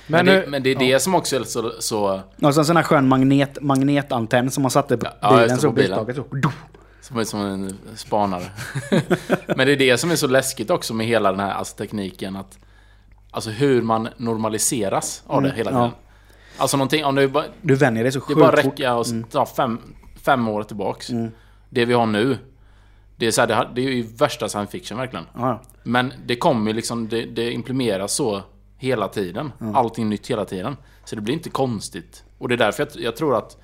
Men Men, det, men det är det som också är så... så Och så en sån här skön magnet, magnetantenn som man satte på Ja, bilen. det, så på bilen. biltaket så. Som som en spanare. men det är det som är så läskigt också med hela den här alltså, tekniken. Att, alltså hur man normaliseras av det hela Mm, ja. tiden. Alltså någonting, om det bara, Du vänjer dig så det sjukt bara fort. räcka och ta fem, fem år tillbaks. Mm. Det vi har nu. Det är, så här, det, det är ju värsta science fiction verkligen. Ja, Men det kommer ju liksom, det, det implementeras så hela tiden. Allting nytt hela tiden. Så det blir inte konstigt. Och det är därför jag, jag tror att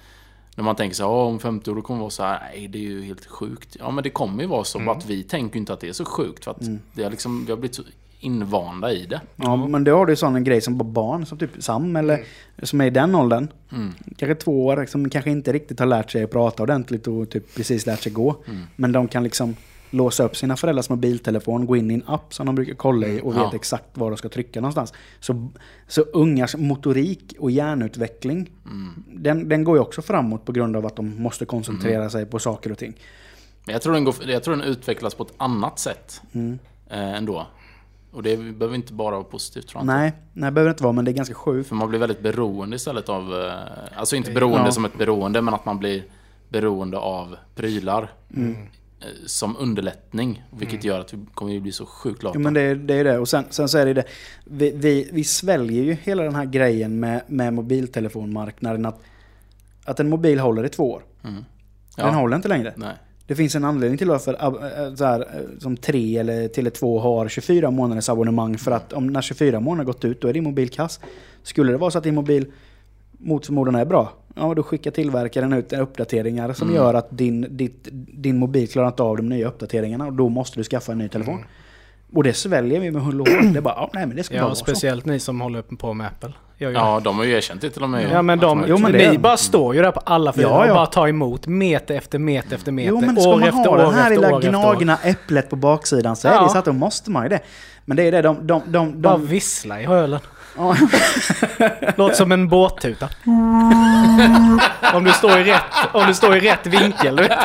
när man tänker så här, "Åh, om 50 år då kommer det vara så här, nej det är ju helt sjukt. Ja men det kommer ju vara så, bara att vi tänker ju inte att det är så sjukt. För att det har liksom, vi har blivit så invanda i det. Ja, men då har du ju sån en grej som bara barn, som typ Sam eller som är i den åldern. Mm. Kanske två år, som kanske inte riktigt har lärt sig att prata ordentligt och typ precis lärt sig gå. Mm. Men de kan liksom låsa upp sina föräldrars mobiltelefon, gå in i en app som de brukar kolla i och vet Ja. exakt var de ska trycka någonstans. Så, så ungars motorik och hjärnutveckling, Mm. den, den går ju också framåt på grund av att de måste koncentrera sig på saker och ting. Men jag tror, den går, jag tror den utvecklas på ett annat sätt Mm. eh, ändå. Och det behöver inte bara vara positivt tror jag inte. Nej, nej, behöver det inte vara, men det är ganska sjukt. För man blir väldigt beroende istället av... eh, Alltså inte beroende Ja. som ett beroende, men att man blir beroende av prylar. Mm. Eh, Som underlättning. Vilket gör att vi kommer ju bli så sjukt lata. Ja, men det, är- det är det. Och sen, sen så är det det. Vi, vi, vi sväljer ju hela den här grejen med, med mobiltelefonmarknaden. Att, att en mobil håller i två år. Mm. Den Ja. håller inte längre. Nej. Det finns en anledning till varför äh, så här, äh, som 3 eller Tele2 har 24 månaders abonnemang. För att om när 24 månader gått ut, då är din mobil kass. Skulle det vara så att din mobil mot förmodan är bra, ja då skickar tillverkaren ut uppdateringar som Mm. gör att din, ditt, din mobil klarar inte av de nya uppdateringarna. Och då måste du skaffa en ny telefon. Och det sväljer vi med hull och hår. Det är bara, ja, nej men det ska bara Ja, vara så. speciellt ni som håller på med Apple. Det. Ja, de har ju erkänt det till och med. Ja men de, Att Jo, men ni det- bara står ju där på alla fyra Ja, ja. och bara tar emot meter efter meter efter meter. Jo men ska man efter ha år det här lilla gnagna äpplet på baksidan så är Ja. det så att då måste man ju det. Men det är det, de... de, de, Bara de vissla i ölen. Låter som en båttuta. om, du står i rätt, om du står i rätt vinkel. Du vet.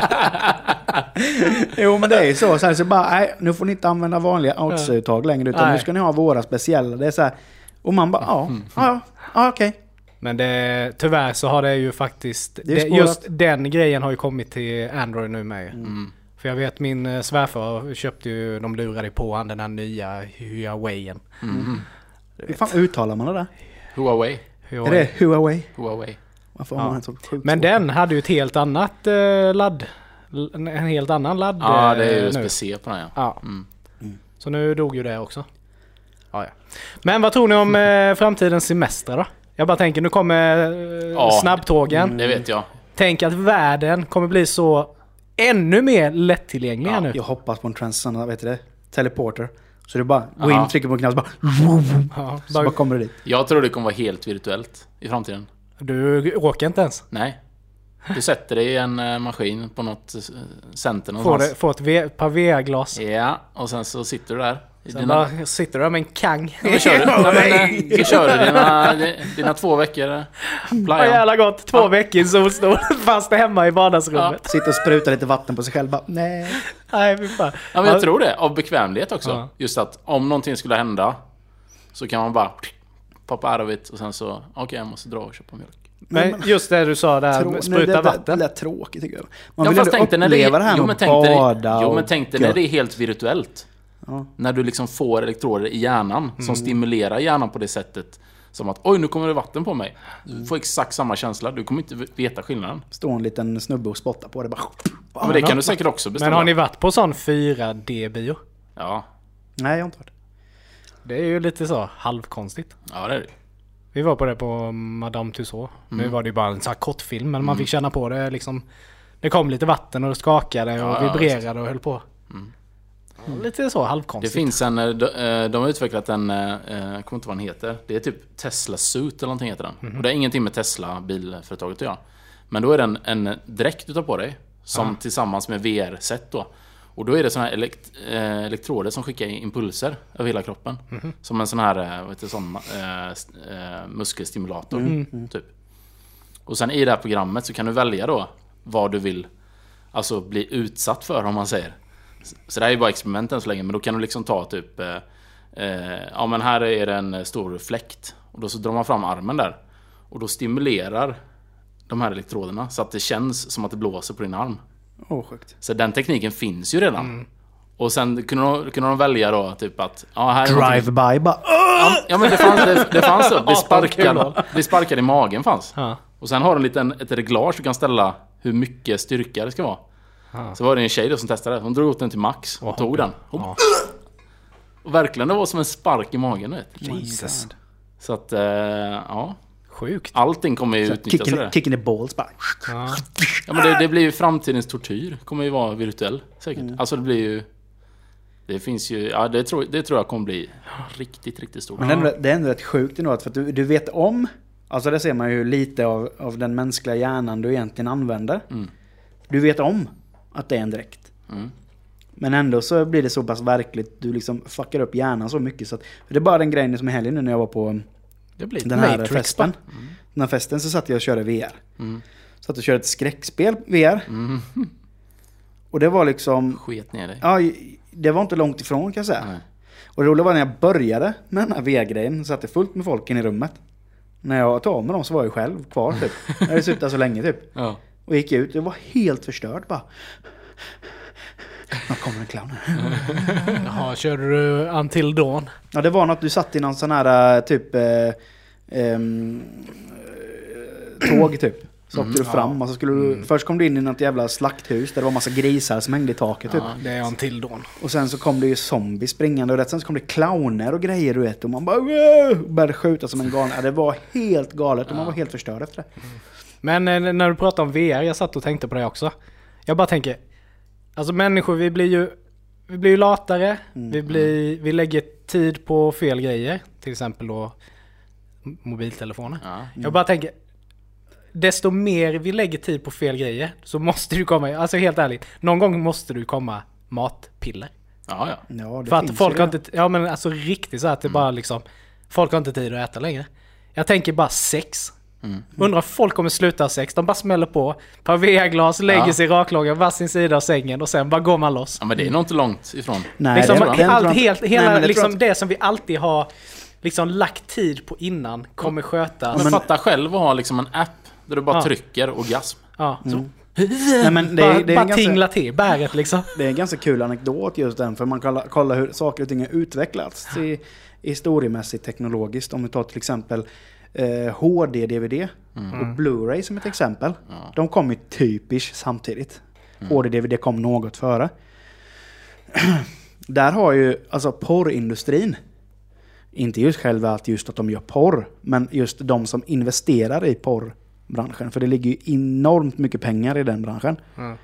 jo men det är så. Så, här, så bara, nej nu får ni inte använda vanliga AUX-uttag längre utan Nej. nu ska ni ha våra speciella. Det är så här, och man bara, ja, ja, ja okej. Men det, tyvärr så har det ju faktiskt... Det Det just den grejen har ju kommit till Android nu med. Mm. För jag vet min eh, svärfar köpte ju, de lurade på han den här nya Huawei. Mm. Hur fan uttalar man det där? Huawei. Är det Huawei? Huawei. Varför har Ja. man ett så sjukt Men den hade ju ett helt annat eh, ladd. En helt annan ladd Ja, det är eh, ju nu. USB-C på den ja. Ja. Mm. Så nu dog ju det också. Ja, ja. Men vad tror ni om eh, framtidens semester då? Jag bara tänker, nu kommer eh, Ja. snabbtågen. Det vet jag. Tänk att världen kommer bli så ännu mer lättillgänglig här Ja, nu. Jag hoppas på en trans, vet du det? Teleporter. Så du bara går in, trycker på en knapp så bara, Ja, så bara, kommer du dit. Jag tror det kommer vara helt virtuellt i framtiden. du åker inte ens. Nej. Du sätter dig i en eh, maskin på något eh, center Får, någonstans. det, får ett, v, ett par VR-glas. Ja, och sen så sitter du där. Sen dina, bara sitter du där med en kang. Ja, kör du, nej, men, så kör du dina, dina två veckor eh, Vad playa. jävla gott. Två Ja. veckor i solstol. Fast hemma i vardagsrummet. Sitter och sprutar lite vatten på sig själv bara, nej. Nej, fy fan. Ja, men jag tror det. Av bekvämlighet också. Ja. Just att om någonting skulle hända så kan man bara poppa out of it och sen så, okej jag måste dra och köpa mjölk. Men just det du sa där, Trå- spruta det, vatten. Det, det är tråkigt tycker jag. Man Ja, vill dig när det uppleva det här jo, med att bada Jo, men tänk dig när det är helt virtuellt. Ja. När du liksom får elektroder i hjärnan Mm. som stimulerar hjärnan på det sättet. Som att oj, nu kommer det vatten på mig. Du får exakt samma känsla. Du kommer inte veta skillnaden. Står en liten snubbe och spottar på det bara. Ja, men det kan du säkert också beställa. Men har ni varit på sån 4D-bio? Ja, Nej, jag har inte varit. Det är ju lite så halvkonstigt. ja det är det. Vi var på det på Madame Tussauds. Nu var det ju bara en sån här kortfilm men man fick känna på det liksom. Det kom lite vatten och det skakade och Ja, ja, vibrerade och höll på. Ja, Lite så Det halvkonstigt. finns en, eh, de, eh, de har utvecklat en, eh, jag kommer inte ihåg vad den heter. Det är typ Tesla Suit eller någonting heter den. Och det har ingenting med Tesla bilföretaget att göra. Men då är det en, en dräkt du tar på dig. Som tillsammans med VR-set då. Och då är det såna här elekt, elektroder som skickar impulser över hela kroppen. Som en sån här vad heter det, sån, eh, st- eh, muskelstimulator. Typ. Och sen i det här programmet så kan du välja då vad du vill alltså bli utsatt för om man säger. Så det här är bara experiment än så länge, men då kan du liksom ta typ... Eh, eh, ja men här är det en stor fläkt. Och då så drar man fram armen där. Och då stimulerar de här elektroderna så att det känns som att det blåser på din arm. Åh, sjukt. Så den tekniken finns ju redan. Och sen kunde de, kunde de välja då typ att... Ja, här Drive-by bara. Ja men det fanns, det, det fanns så. Det kul sparkade, det sparkade i magen fanns. Ja. Och sen har du en liten, ett reglage du kan ställa hur mycket styrka det ska vara. Så var det en tjej då som testade. Hon drog åt den till max och tog den. Hon, Ja. och verkligen, det var som en spark i magen du vet. Jesus. Så att, eh, ja. Sjukt. Allting kommer ju utnyttjas sådär. kicking the balls bara. Ja. Ja men det, det blir ju framtidens tortyr. Kommer ju vara virtuell säkert. Alltså det blir ju... Det finns ju, ja det tror, det tror jag kommer bli riktigt, riktigt stort. Men det är, ändå, det är ändå rätt sjukt ändå, för att du, du vet om, alltså det ser man ju lite av, av den mänskliga hjärnan du egentligen använder. Mm. Du vet om att det är en dräkt. Mm. Men ändå så blir det så pass verkligt, du liksom fuckar upp hjärnan så mycket så att... Det är bara den grejen som i helgen nu när jag var på den här Matrix festen. va? Den här festen så satt jag och körde VR. Mm. Satt och körde ett skräckspel VR. Mm. Och det var liksom... Sket ner dig. Ja, det var inte långt ifrån kan jag säga. Nej. Och det roliga var när jag började med den här VR-grejen så satt det fullt med folk inne i rummet. När jag tog av mig dem så var jag själv kvar typ. Jag hade suttit där så länge typ. Ja. Och gick ut, jag var helt förstörd bara. Nu kommer en clown. Jaha, körde du Until Dawn? Ja det var något, du satt i någon sån här typ... Eh, ehm, eh, tåg typ. Så åkte du fram och så skulle du... Först kom du in i något jävla slakthus där det var massa grisar som hängde i taket typ. Ja, det är Until Dawn. Och sen så kom det ju zombies springande och rätt sen så kom det clowner och grejer du vet. Och man bara "Wow!" började skjuta som en galen. Ja, det var helt galet och man var helt förstörd efter det. Men eh, när du pratar om VR, jag satt och tänkte på det också. Jag bara tänker, alltså människor vi blir ju, vi blir ju latare, vi, blir, vi lägger tid på fel grejer. Till exempel då mobiltelefoner. Ja. Jag bara tänker, desto mer vi lägger tid på fel grejer så måste du komma, alltså helt ärligt, någon gång måste du komma matpiller. Ja, ja. Ja, det För att folk har inte, ja men alltså riktigt så att det bara liksom, folk har inte tid att äta längre. Jag tänker bara sex. Mm. Undrar folk kommer sluta sex, de bara smäller på, par VR-glas, lägger Ja. sig raklånga varsin sida av sängen och sen bara går man loss. ja, men det är nog inte långt ifrån. Nej, liksom, det, det, allt, tror jag helt, inte. hela Nej, men det liksom det som vi alltid har liksom lagt tid på innan kommer skötas. Men, fatta själv att ha liksom en app där du bara Ja. trycker orgasm. Ja, så. inte. Nej, men det, bara är- det, är bara ganska, tingla till bäret liksom. det är en ganska kul anekdot just den. För man kollar, kollar hur saker och ting har utvecklats i, historiemässigt teknologiskt. Om vi tar till exempel eh, HD-DVD och Blu-ray som ett exempel. De kom ju typiskt samtidigt. HD-DVD kom något före. Där har ju alltså porrindustrin, inte just själva att just att de gör porr, men just de som investerar i porrbranschen. För det ligger ju enormt mycket pengar i den branschen. Mm.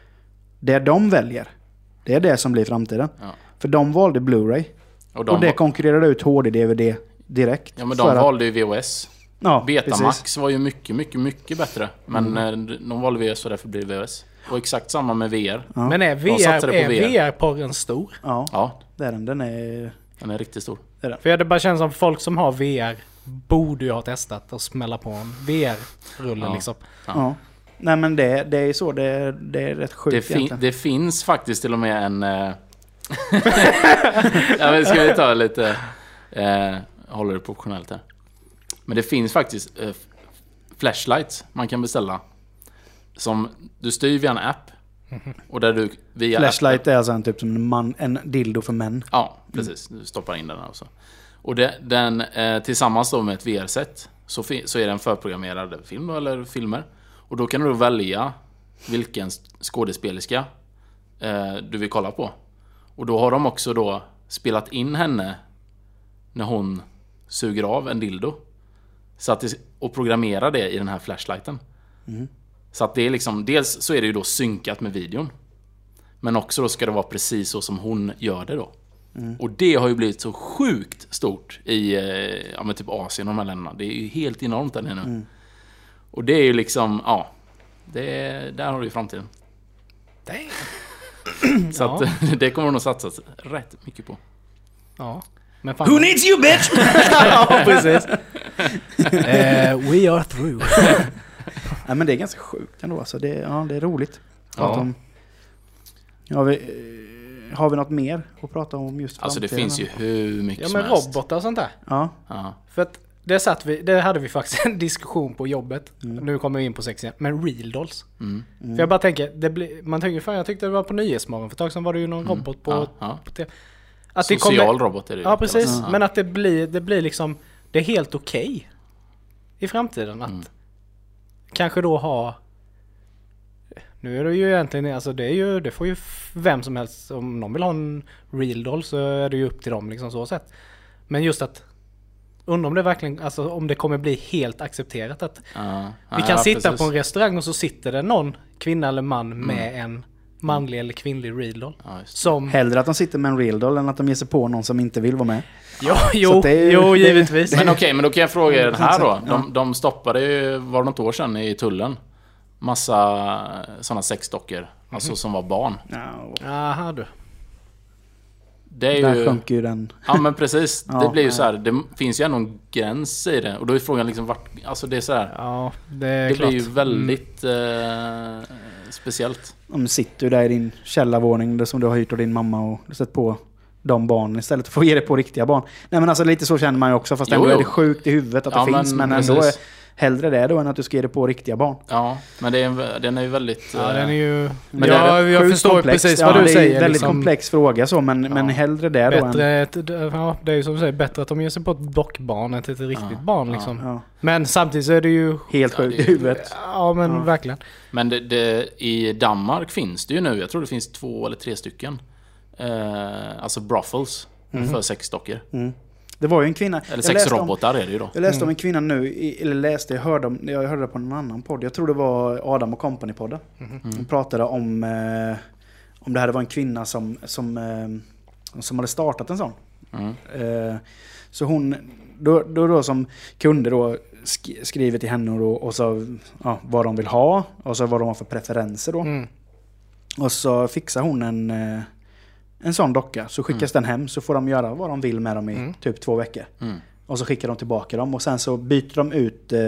Det de väljer, det är det som blir framtiden. Ja. För de valde Blu-ray. Och de, och det konkurrerade ut HD-DVD direkt. ja, men de valde ju VHS. Ja, Betamax precis. var ju mycket, mycket, mycket bättre. Men eh, de valde VHS och därför blir det VHS. Och exakt samma med VR. Ja. Men är satsade VR, på är VR. VR-porren stor? Ja, Ja, det är den. Den är... den är riktigt stor. För det bara känns som folk som har VR borde ju ha testat att smälla på en VR-rulle Ja. liksom. Ja. Ja. Nej men det, det är så. Det, det är rätt sjukt Det, fin- egentligen. det finns faktiskt till och med en... Eh... ja, men ska vi ta lite... Eh, håller det professionellt här. Men det finns faktiskt eh, flashlights man kan beställa. Som du styr via en app. Och där du via Flashlight appen, är alltså en typ som en, man, en dildo för män. Ja, precis. Du stoppar in den här också. Och det, den eh, tillsammans då med ett VR-set så, så är den förprogrammerad film då, eller filmer. Och då kan du välja vilken skådespelerska eh, du vill kolla på. Och då har de också då spelat in henne när hon suger av en dildo. Så att det, och programmerar det i den här flashlighten. Så att det är liksom, dels så är det ju då synkat med videon. Men också då ska det vara precis så som hon gör det då. Och det har ju blivit så sjukt stort i eh, ja, men typ Asien och de här länderna. Det är ju helt enormt där nu. Och det är ju liksom, ja. Det är, där har du ju framtiden. Damn. Så Ja. att det kommer de nog satsas rätt mycket på. Ja. Men fan. Who needs you, bitch? ja, precis. Eh, we are through. Nej men det är ganska sjukt ändå. Alltså det, ja, det är roligt. Ja. Om. Har, vi, eh, har vi något mer att prata om just Alltså det finns ju hur mycket Ja som men helst. robotar och sånt där. Ja. Ja. För att det, satt vi, det hade vi faktiskt en diskussion på jobbet. Nu kommer vi in på sex igen. Men real dolls. Mm. För jag bara tänker, det blir, man tänker fan jag tyckte det var på Nyhetsmorgon för ett tag sedan var det ju någon robot på, Ja, ja. på TV. Social kommer, robot är det ju. Ja precis, Ja. men att det blir, det blir liksom, det är helt okej. I framtiden att Mm. kanske då ha nu är det ju egentligen, alltså det är ju, det får ju vem som helst, om någon vill ha en real doll så är det ju upp till dem liksom så sett. Men just att, undrar om det verkligen, alltså om det kommer bli helt accepterat att Ja. vi kan ja, sitta precis. på en restaurang och så sitter det någon kvinna eller man med en manlig eller kvinnlig real doll. Ja. Som... Hellre att de sitter med en real doll än att de ger sig på någon som inte vill vara med. Jo, jo, det är ju- jo det- givetvis. Men okej, men då kan jag fråga er Mm, här då. ja. De, de stoppade ju, var det något år sedan, i tullen. Massa sådana sexdockor. Alltså som var barn. Ja, Aha du. Det är där ju... sjönk ju den. Ja men precis. Ja, det blir ju så här. Det finns ju ändå en gräns i det. Och då är frågan liksom vart... Alltså det är så här. Ja, det är Det klart. blir ju väldigt eh, speciellt. De sitter ju där i din källarvåning där som du har hyrt av din mamma och du sett på de barnen istället för att ge det på riktiga barn. Nej men alltså lite så känner man ju också fast Jo, ändå är det sjukt i huvudet att Ja, det finns men men ändå är. Hellre det då än att du ska ge det på riktiga barn. Ja, men det är, en- den är ju väldigt... Ja, eh, den är ju... Men ja, jag Sjukt förstår komplext. precis Ja, vad du det är säger. en väldigt liksom. komplex fråga så men, men hellre det då än... Bättre, ett, ja, det är ju som du säger, bättre att de ger sig på ett dockbarn än till ett riktigt Ja, barn ja. liksom. Ja, Men samtidigt så är det ju... helt Ja, sjukt i huvudet. Ja men Ja. verkligen. Men det, det, i Danmark finns det ju nu, jag tror det finns två eller tre stycken. Eh, alltså brothels för sexdockor. Mm. Det var ju en kvinna... Eller jag läste om- sexrobotar är det ju då. Jag läste om en kvinna nu, eller läste, jag hörde, om, jag hörde det på någon annan podd. Jag tror det var Adam och Company-podden. De pratade om, eh, om det här var en kvinna som, som, eh, som hade startat en sån. Mm. Eh, så hon, då, då, då som kunde då sk- skriver till henne och, då, och så ja, vad de vill ha och så vad de har för preferenser då. Mm. Och så fixar hon en, eh, en sån docka. Så skickas den hem så får de göra vad de vill med dem i Mm. typ två veckor. Mm. Och så skickar de tillbaka dem och sen så byter de ut eh,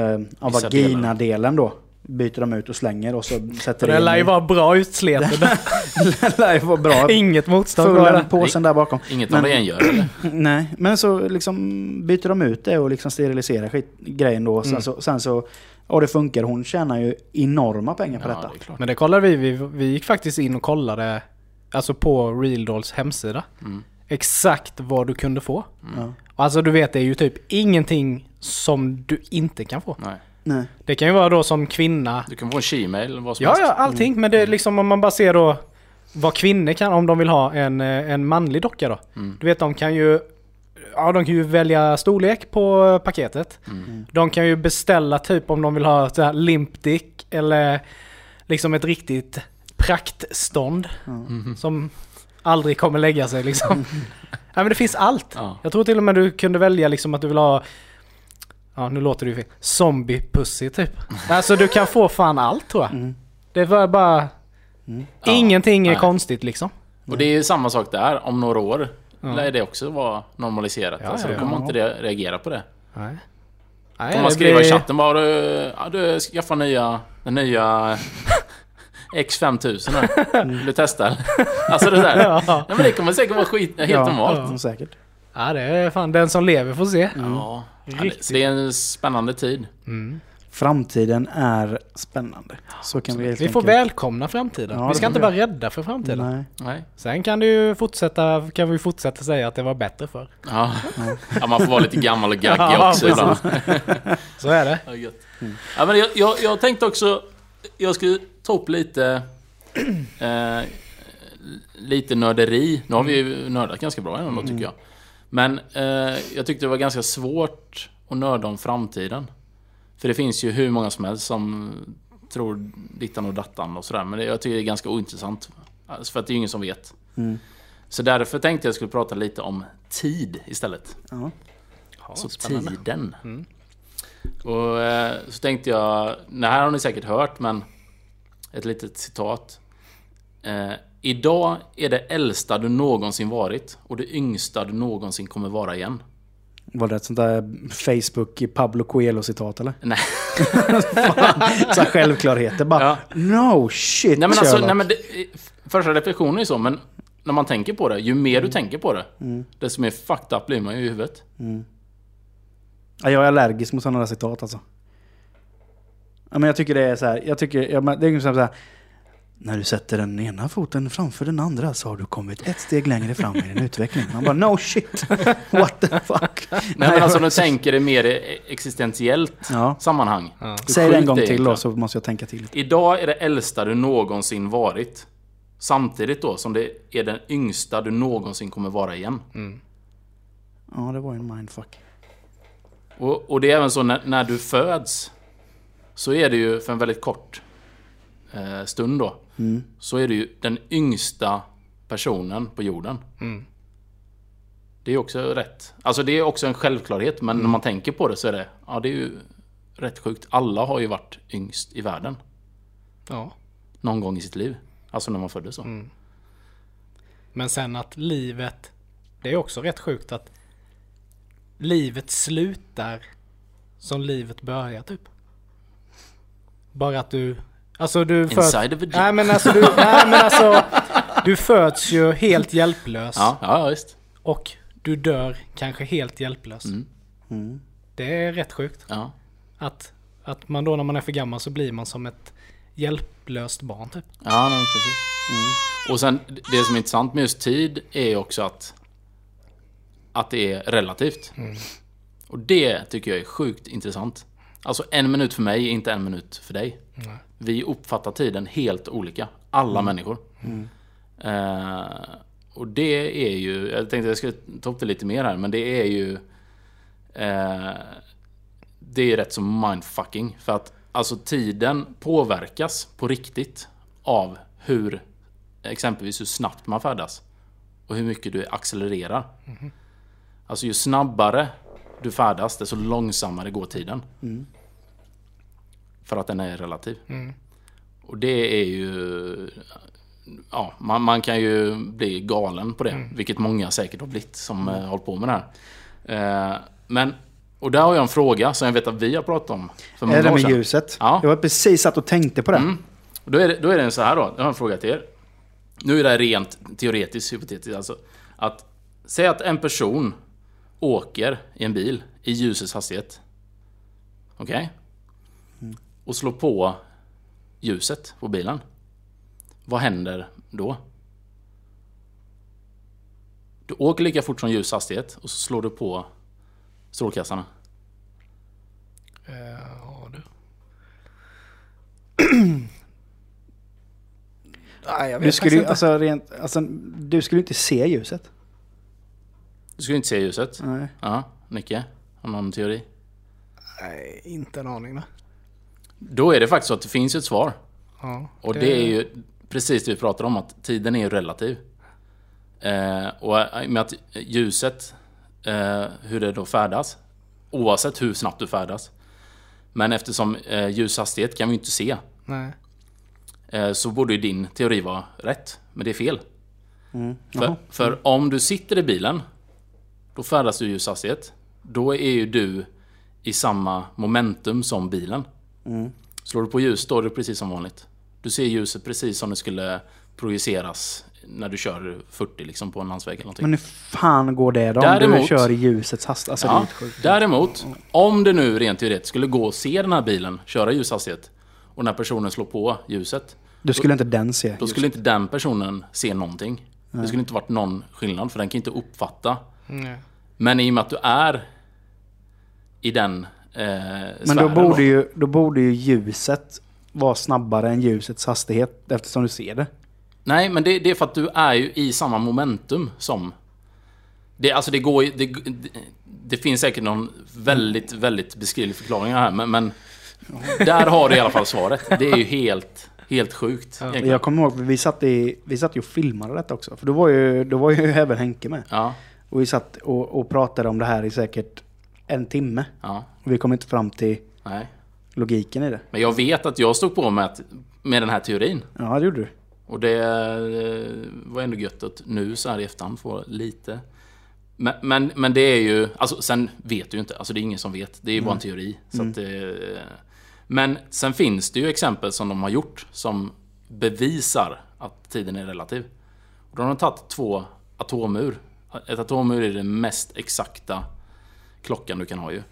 eh, vagina-delen då. Byter de ut och slänger och så sätter För det lär ju in vara bra utsletet. Det lär ju vara bra. Inget motstånd den det. påsen där bakom. Inget Men- av rengör eller? Nej, men så liksom byter de ut det och liksom steriliserar skit, grejen då. Sen, Mm. så, sen så, och det funkar. Hon tjänar ju enorma pengar på Ja, detta. det. Men det kollade vi, vi, vi gick faktiskt in och kollade alltså på Real Dolls hemsida. Mm. Exakt vad du kunde få. Ja. Alltså du vet det är ju typ ingenting som du inte kan få. Nej. Nej. Det kan ju vara då som kvinna. Du kan få en shemale eller vad som Ja, helst. ja, allting. Men det är liksom om man bara ser då vad kvinnor kan, om de vill ha en, eh, en manlig docka då. Mm. Du vet de kan ju Ja, de kan ju välja storlek på eh, paketet. Mm. De kan ju beställa typ om de vill ha så här limp dick eller liksom ett riktigt praktstånd Mhm. som aldrig kommer lägga sig liksom. ja, men det finns allt. Ja. Jag tror till och med du kunde välja liksom att du vill ha Ja, nu låter det ju fel. Zombie pussy typ. Alltså du kan få fan allt tror jag. Mm. Det var bara... Mm. Ja, Ingenting är nej. konstigt liksom. Och det är ju samma sak där. Om några år Ja. lär det också vara normaliserat. Ja, alltså, ja, då kommer ja. man inte re- reagera på det. Nej. Kommer man skriva i chatten bara du, ja, du skaffar nya, den nya X5000 här. Vill du testa? Alltså det där. Ja. Nej, men det kommer säkert vara skit, helt ja, normalt. Ja, säkert. ja, det är fan den som lever får se. Ja. Ja, det, Riktigt. så det är en spännande tid. Mm. Framtiden är spännande. Så kan vi helt Vi får välkomna framtiden. Ja, vi ska inte vi. vara rädda för framtiden. Nej. Nej. Sen kan, du ju fortsätta, kan vi fortsätta säga att det var bättre för. Ja. ja, man får vara lite gammal och gaggig Ja, också ibland. Så är det. Ja, gött. Ja, men jag, jag, jag tänkte också... Jag skulle ta upp lite... Eh, lite nörderi. Nu har vi ju nördat ganska bra ändå tycker jag. Men eh, jag tyckte det var ganska svårt att nörda om framtiden. För det finns ju hur många som helst som tror dittan och dattan och sådär. Men det, jag tycker det är ganska ointressant. Alltså för att det är ju ingen som vet. Mm. Så därför tänkte jag skulle prata lite om tid istället. Ja. Alltså spännande. tiden. Mm. Och eh, så tänkte jag, det här har ni säkert hört men ett litet citat. Eh, Idag är det äldsta du någonsin varit och det yngsta du någonsin kommer vara igen. Var det ett sånt där Facebook Pablo Coelho-citat eller? Nej, Så självklarheter bara. Ja. No shit nej men alltså, nej, men det, första reflektionen är så men när man tänker på det, ju mer du tänker på det, Mm. desto mer fucked up blir man ju i huvudet. Ja, jag är allergisk mot sådana där citat alltså. Ja, men jag tycker det är så här. Jag tycker, ja, men det är ungefär så här. När du sätter den ena foten framför den andra så har du kommit ett steg längre fram i din utveckling. Man bara no shit. What the fuck. Nej men alltså nu tänker det mer existentiellt Ja. sammanhang. Ja. Säg det en gång det till då så måste jag tänka till. Idag är det äldsta du någonsin varit. Samtidigt då som det är den yngsta du någonsin kommer vara igen. Ja, det var ju en mindfuck. Och, och det är även så när, när du föds. Så är det ju för en väldigt kort eh, stund då. Så är du ju den yngsta personen på jorden. Det är också rätt. Alltså det är också en självklarhet, men när man tänker på det så är det... Ja, det är ju rätt sjukt. Alla har ju varit yngst i världen. Ja. Någon gång i sitt liv. Alltså när man föddes så. Men sen att livet... Det är också rätt sjukt att livet slutar som livet börjar typ. Bara att du... Alltså du föds... Inside of a. Nej men alltså du... nej men alltså... Du föds ju helt hjälplös. Ja, ja, visst. Och du dör kanske helt hjälplös. Mm. Det är rätt sjukt. Ja. Att, att man då när man är för gammal så blir man som ett hjälplöst barn typ. Ja, nej, precis. Och sen det som är intressant med just tid är också att att det är relativt. Och det tycker jag är sjukt intressant. Alltså en minut för mig är inte en minut för dig. Vi uppfattar tiden helt olika. Alla människor. Eh, och det är ju, jag tänkte jag skulle ta upp det lite mer här, men det är ju eh, Det är rätt så mindfucking. För att alltså tiden påverkas på riktigt av hur exempelvis hur snabbt man färdas. Och hur mycket du accelererar. Alltså ju snabbare du färdas, desto långsammare går tiden. För att den är relativ. Och det är ju... Ja, man, man kan ju bli galen på det. Vilket många säkert har blivit som mm. hållit på med det här. Eh, men... Och där har jag en fråga som jag vet att vi har pratat om för många Är det med sedan. ljuset? Ja. Jag var precis satt och tänkte på det. Mm. Och då är det, då är det så här då. Jag har en fråga till er. Nu är det rent teoretiskt, hypotetiskt alltså. Att säg att en person åker i en bil i ljusets hastighet. Okej? Och slår på ljuset på bilen. Vad händer då? Du åker lika fort som ljus hastighet och så slår du på strålkastarna. Eh, Ja du. Nej jag vet Du skulle, inte. alltså, rent, alltså, du skulle inte se ljuset. Du skulle inte se ljuset? Nej. Ja, Nicke? Har någon teori? Nej, inte en aning då. Då är det faktiskt så att det finns ett svar. Ja, Och det, är ju precis det vi pratar om, att tiden är ju relativ. Eh, och med att ljuset, eh, hur det då färdas, oavsett hur snabbt du färdas. Men eftersom eh, ljushastighet kan vi ju inte se, Nej. eh, så borde ju din teori vara rätt. Men det är fel. Mm. För, för om du sitter i bilen, då färdas du i ljushastighet. Då är ju du i samma momentum som bilen. Mm. Slår du på ljus, då är det precis som vanligt. Du ser ljuset precis som det skulle projiceras när du kör 40 liksom på en landsväg eller någonting. Men hur fan går det då? om du Däremot- kör i ljusets hastighet? Alltså, ja, däremot, om det nu rent teoretiskt skulle gå att se den här bilen köra i ljushastighet och när personen slår på ljuset, Då skulle inte den se. då skulle inte den personen se någonting. Det skulle inte varit någon skillnad, för den kan inte uppfatta. Nej. Men i och med att du är i den eh, Men då borde, ju, då borde ju ljuset vara snabbare än ljusets hastighet eftersom du ser det. Nej, men det, det är för att du är ju i samma momentum som... Det, alltså det går. Det, det, finns säkert någon väldigt, väldigt beskrivlig förklaring här, men, men... Där har du i alla fall svaret. Det är ju helt, helt sjukt. egentligen. Jag kommer ihåg, vi satt, i, vi satt ju och filmade detta också. För då var ju, då var ju även Henke med. Ja, Och vi satt och, och pratade om det här i säkert en timme. ja, Och vi kom inte fram till nej. logiken i det. Men jag vet att jag stod på med, att, med den här teorin. Ja, det gjorde du. Och det eh, var ändå gött att nu så här i efterhand få lite... Men, men, men det är ju... Alltså sen vet du ju inte. Alltså det är ingen som vet. Det är ju bara en teori. Så att, eh, men sen finns det ju exempel som de har gjort som bevisar att tiden är relativ. Och då har de tagit två atomur. Ett atomur är den mest exakta klockan du kan ha ju.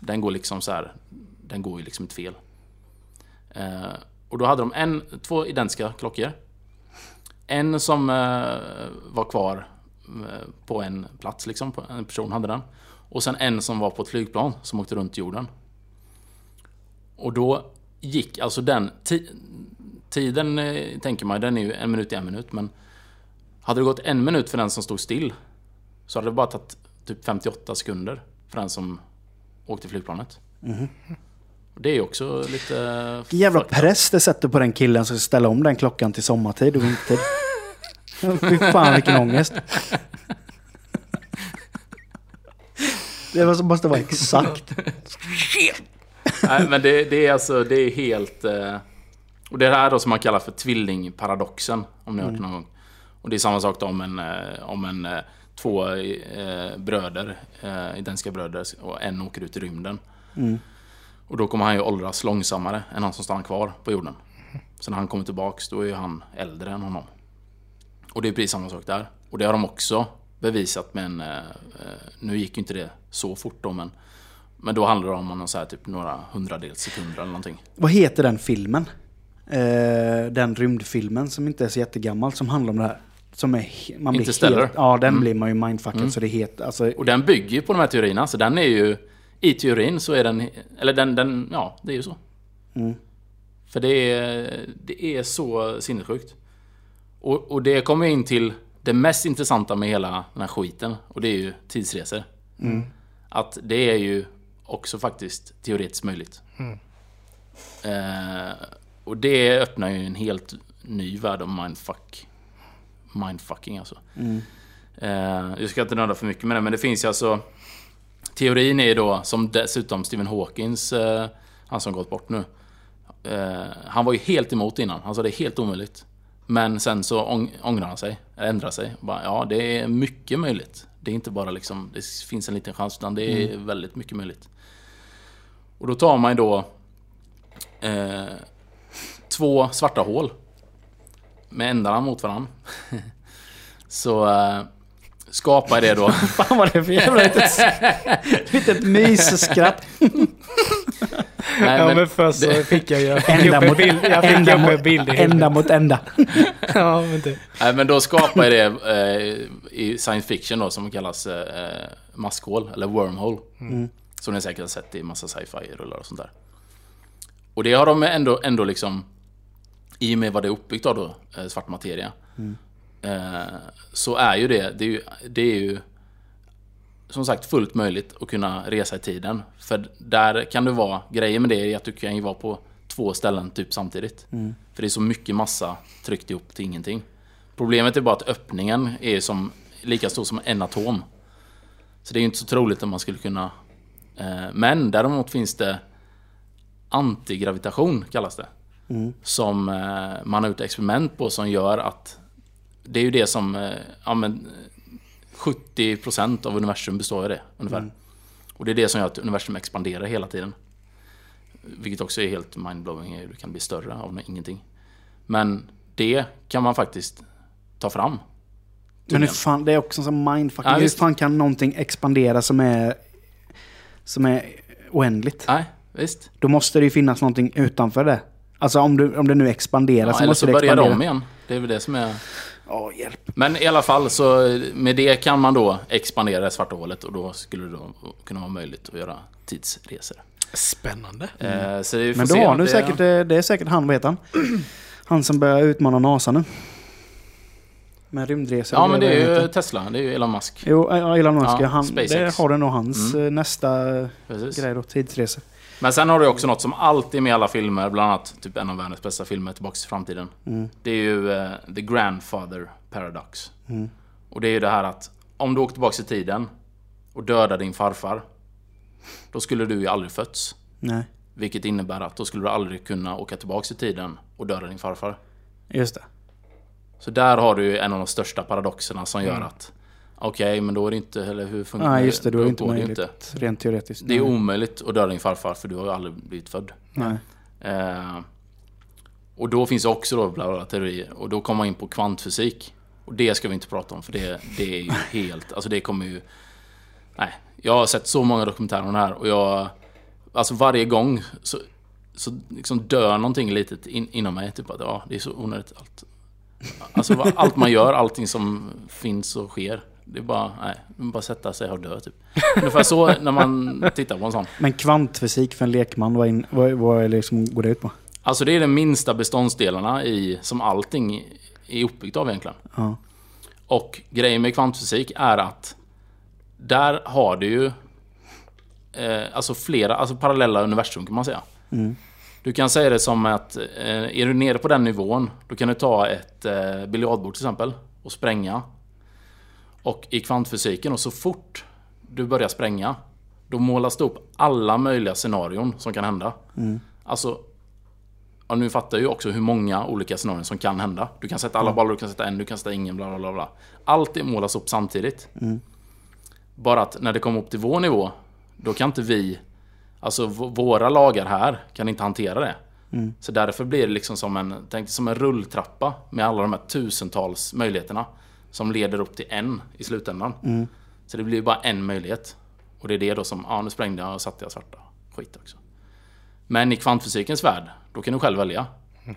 Den går liksom så här. Den går ju liksom inte fel. Eh, och då hade de en, två identiska klockor. En som eh, var kvar eh, på en plats, liksom. En person hade den. Och sen en som var på ett flygplan som åkte runt jorden. Och då gick alltså den... Ti tiden, eh, tänker man, den är ju en minut i en minut. Men hade det gått en minut för den som stod still så hade det bara tagit typ 58 sekunder för den som åkte flygplanet. Och det är ju också lite... Vilken jävla press det sätter på den killen som ska ställa om den klockan till sommartid och vintertid. Fy fan vilken ångest. Det måste- måste vara exakt. Nej, men det, det är alltså, det är helt... Eh, och det är det här då som man kallar för tvillingparadoxen, om ni har hört det någon gång. Och det är samma sak då om en, eh, om en eh, två eh, bröder, eh, identiska bröder, och en åker ut i rymden. Och då kommer han ju åldras långsammare än han som stannar kvar på jorden. Så när han kommer tillbaks, då är ju han äldre än honom. Och det är precis samma sak där. Och det har de också bevisat med en... Eh, eh, nu gick ju inte det så fort då, men... Men då handlar det om någon så här, typ några hundradels sekunder eller någonting. Vad heter den filmen? Eh, den rymdfilmen som inte är så jättegammal som handlar om det här. Som är, man blir Interstellar. helt, Ja, den blir man ju mindfuckad så det heter... Alltså, Och den bygger ju på de här teorierna, så den är ju... I teorin så är den... Eller den... den ja, det är ju så. För det är, det är så sinnessjukt. Och, och det kommer in till det mest intressanta med hela den här skiten. Och det är ju tidsresor. Att det är ju också faktiskt teoretiskt möjligt. Eh, och det öppnar ju en helt ny värld om mindfuck. Mindfucking alltså. Eh, jag ska inte nörda för mycket med det, men det finns ju alltså... Teorin är ju då, som dessutom Stephen Hawkins, eh, han som gått bort nu. Eh, han var ju helt emot innan, han sa det är helt omöjligt. Men sen så ång- ångrar han sig, ändrar sig. Bara, ja, det är mycket möjligt. Det är inte bara liksom, det finns en liten chans, utan det är väldigt mycket möjligt. Och då tar man ju då eh, två svarta hål. Med ändarna mot varandra. så eh, skapar det då... fan vad det är för jävla litet, litet mysskratt. Nej, Ja men- men först så fick jag ju... Jag fick Ända upp en mot, bild, jag fick ända mot, bild ända huvudet. mot ända. Ja men det. Nej men då skapar det eh, i science fiction då som kallas eh, maskhål, eller wormhole. Som ni säkert har sett i massa sci-fi-rullar och sånt där. Och det har de ändå, ändå liksom, i och med vad det är uppbyggt av då, eh, svart materia. mm. så är ju det, det är ju, det är ju som sagt fullt möjligt att kunna resa i tiden. För där kan det vara, grejen med det är att du kan ju vara på två ställen typ samtidigt. För det är så mycket massa tryckt ihop till ingenting. Problemet är bara att öppningen är som, lika stor som en atom. Så det är ju inte så troligt att man skulle kunna... Eh, men däremot finns det antigravitation kallas det. Som eh, man har gjort experiment på som gör att det är ju det som, eh, ja men 70% av universum består av det ungefär. Och det är det som gör att universum expanderar hela tiden. Vilket också är helt mindblowing, du kan bli större av ingenting. Men det kan man faktiskt ta fram. Men hur fan, det är också som mindfucking. Ja, hur fan kan någonting expandera som är, som är oändligt? Nej, visst. Då måste det ju finnas någonting utanför det. Alltså om, du, om det nu expanderar Ja, så eller måste så det börjar expandera. de igen. Det är väl det som är... Ja, hjälp. Men i alla fall så med det kan man då expandera det svarta hålet och då skulle det då kunna vara möjligt att göra tidsresor. Spännande. Eh, så vi får Men då se. har du Det- säkert, eh, det är säkert han, vad heter han? Han som börjar utmana NASA nu. Med rymdresor. Ja men det är ju. Tesla, det är ju Elon Musk. Jo, ja, Elon Musk, Ja, han, SpaceX. det har du nog hans Mm. eh, nästa eh, Precis. grej då, tidsresor. Men sen har du också något som alltid är med i alla filmer, bland annat typ en av världens bästa filmer, Tillbaks till framtiden. Det är ju eh, The Grandfather Paradox. Och det är ju det här att om du åker tillbaks i tiden och dödar din farfar, då skulle du ju aldrig fötts. Nej, Vilket innebär att då skulle du aldrig kunna åka tillbaks i tiden och döda din farfar. just det. Så där har du ju en av de största paradoxerna som gör att Okej, men då är det inte, eller hur funkar Nej, just det. Då är det inte möjligt. inte. Rent teoretiskt. Det är omöjligt att döda din farfar för du har ju aldrig blivit född. Nej. Eh, och då finns det också då bla bla, teorier. Och då kommer man in på kvantfysik. Och det ska vi inte prata om för det, det är ju helt... Alltså det kommer ju... Nej. Jag har sett så många dokumentärer om det här och jag... Alltså varje gång så, så liksom dör någonting litet in, inom mig. Typ att ja, det är så onödigt allt. Alltså allt man gör, allting som finns och sker. Det är bara, nej, bara sätta sig och dö typ. Ungefär så när man tittar på en sån. Men kvantfysik för en lekman, vad, in, vad, vad är liksom, går det ut på? Alltså det är de minsta beståndsdelarna i, som allting är uppbyggt av egentligen. Ja. Och grejen med kvantfysik är att där har du ju eh, alltså flera, alltså parallella universum kan man säga. Mm. Du kan säga det som att eh, är du nere på den nivån, då kan du ta ett eh, biljardbord till exempel och spränga. Och i kvantfysiken, och så fort du börjar spränga, då målas det upp alla möjliga scenarion som kan hända. Alltså, ja, nu fattar jag ju också hur många olika scenarion som kan hända. Du kan sätta alla bollar, du kan sätta en, du kan sätta ingen, bla bla bla. bla. Allt det målas upp samtidigt. Bara att när det kommer upp till vår nivå, då kan inte vi, alltså våra lagar här kan inte hantera det. Så därför blir det liksom som en, tänk som en rulltrappa med alla de här tusentals möjligheterna. Som leder upp till en i slutändan. Så det blir ju bara en möjlighet. Och det är det då som, ja nu sprängde jag och satte jag svarta. Skit också. Men i kvantfysikens värld, då kan du själv välja.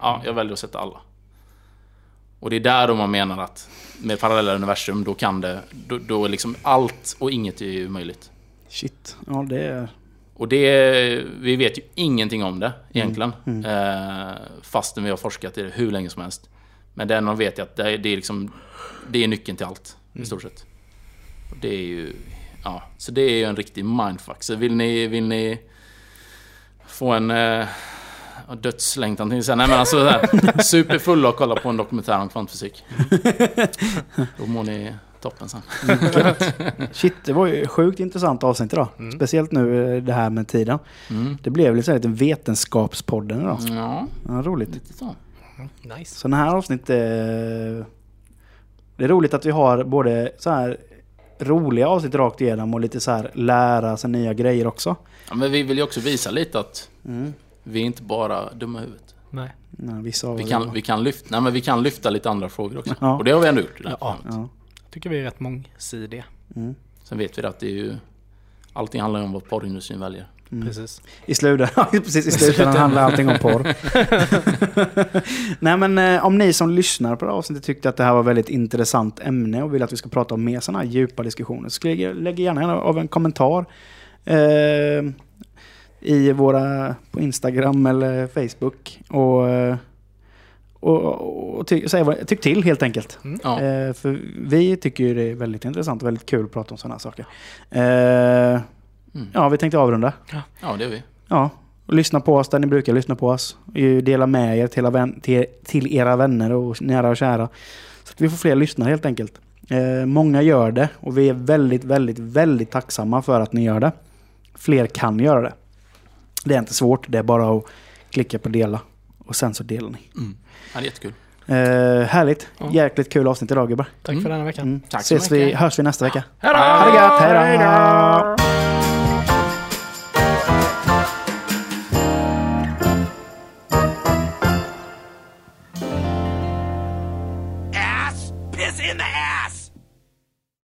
Ja, jag väljer att sätta alla. Och det är där då man menar att med parallella universum, då kan det, då, då är liksom allt och inget är ju möjligt. Shit. Ja, det är... Och det, vi vet ju ingenting om det egentligen. Eh, fastän vi har forskat i det hur länge som helst. Men man vet är att det är, det är, liksom, det är nyckeln till allt, i stort sett. Och det är ju, ja, så det är ju en riktig mindfuck. Så vill ni, vill ni få en eh, dödslängtan till sen. Nej men alltså superfulla och kolla på en dokumentär om kvantfysik. Då mår ni toppen sen. Shit, det var ju sjukt intressant avsnitt idag. Speciellt nu eh, det här med tiden. Mm. Det blev här lite vetenskapspodden idag. Ja, Ja, roligt. lite så. Nice. Sådana här avsnitt eh, Det är roligt att vi har både så här roliga avsnitt rakt igenom och lite så här lära sig nya grejer också. Ja, men vi vill ju också visa lite att Mm. vi är inte bara dumma i huvudet. Nej. Ja, vissa Vi kan, vi, kan lyfta, nej, men vi kan lyfta lite andra frågor också. Ja. Och det har vi ändå gjort. Ja. Ja. Tycker vi är rätt mångsidiga. Mm. Sen vet vi att det är ju... Allting handlar ju om vad porrindustrin väljer. Precis. I slutändan, precis, i slutändan handlar allting om porr. Nej men eh, om ni som lyssnar på det här avsnittet tyckte att det här var ett väldigt intressant ämne och vill att vi ska prata om mer sådana här djupa diskussioner så lägg gärna av en kommentar eh, i våra, på Instagram eller Facebook. Och, eh, och, och, och ty, säg vad, tyck till helt enkelt. Ja. Eh, för vi tycker ju det är väldigt intressant och väldigt kul att prata om sådana här saker. Eh, Mm. Ja, vi tänkte avrunda. ja, det är vi. Ja, och lyssna på oss där ni brukar lyssna på oss. Och Dela med er till, vän, till, till era vänner och nära och kära. Så att vi får fler lyssnare helt enkelt. Eh, många gör det och vi är väldigt, väldigt, väldigt tacksamma för att ni gör det. Fler kan göra det. Det är inte svårt, det är bara att klicka på dela. Och sen så delar ni. Mm. Ja, det är jättekul. Eh, härligt. Ja. Jäkligt kul avsnitt idag gubbar. Tack för denna veckan. Mm. Tack så Ses vi, mycket. hörs vi nästa vecka. Hej då! Ha det gött, hej då!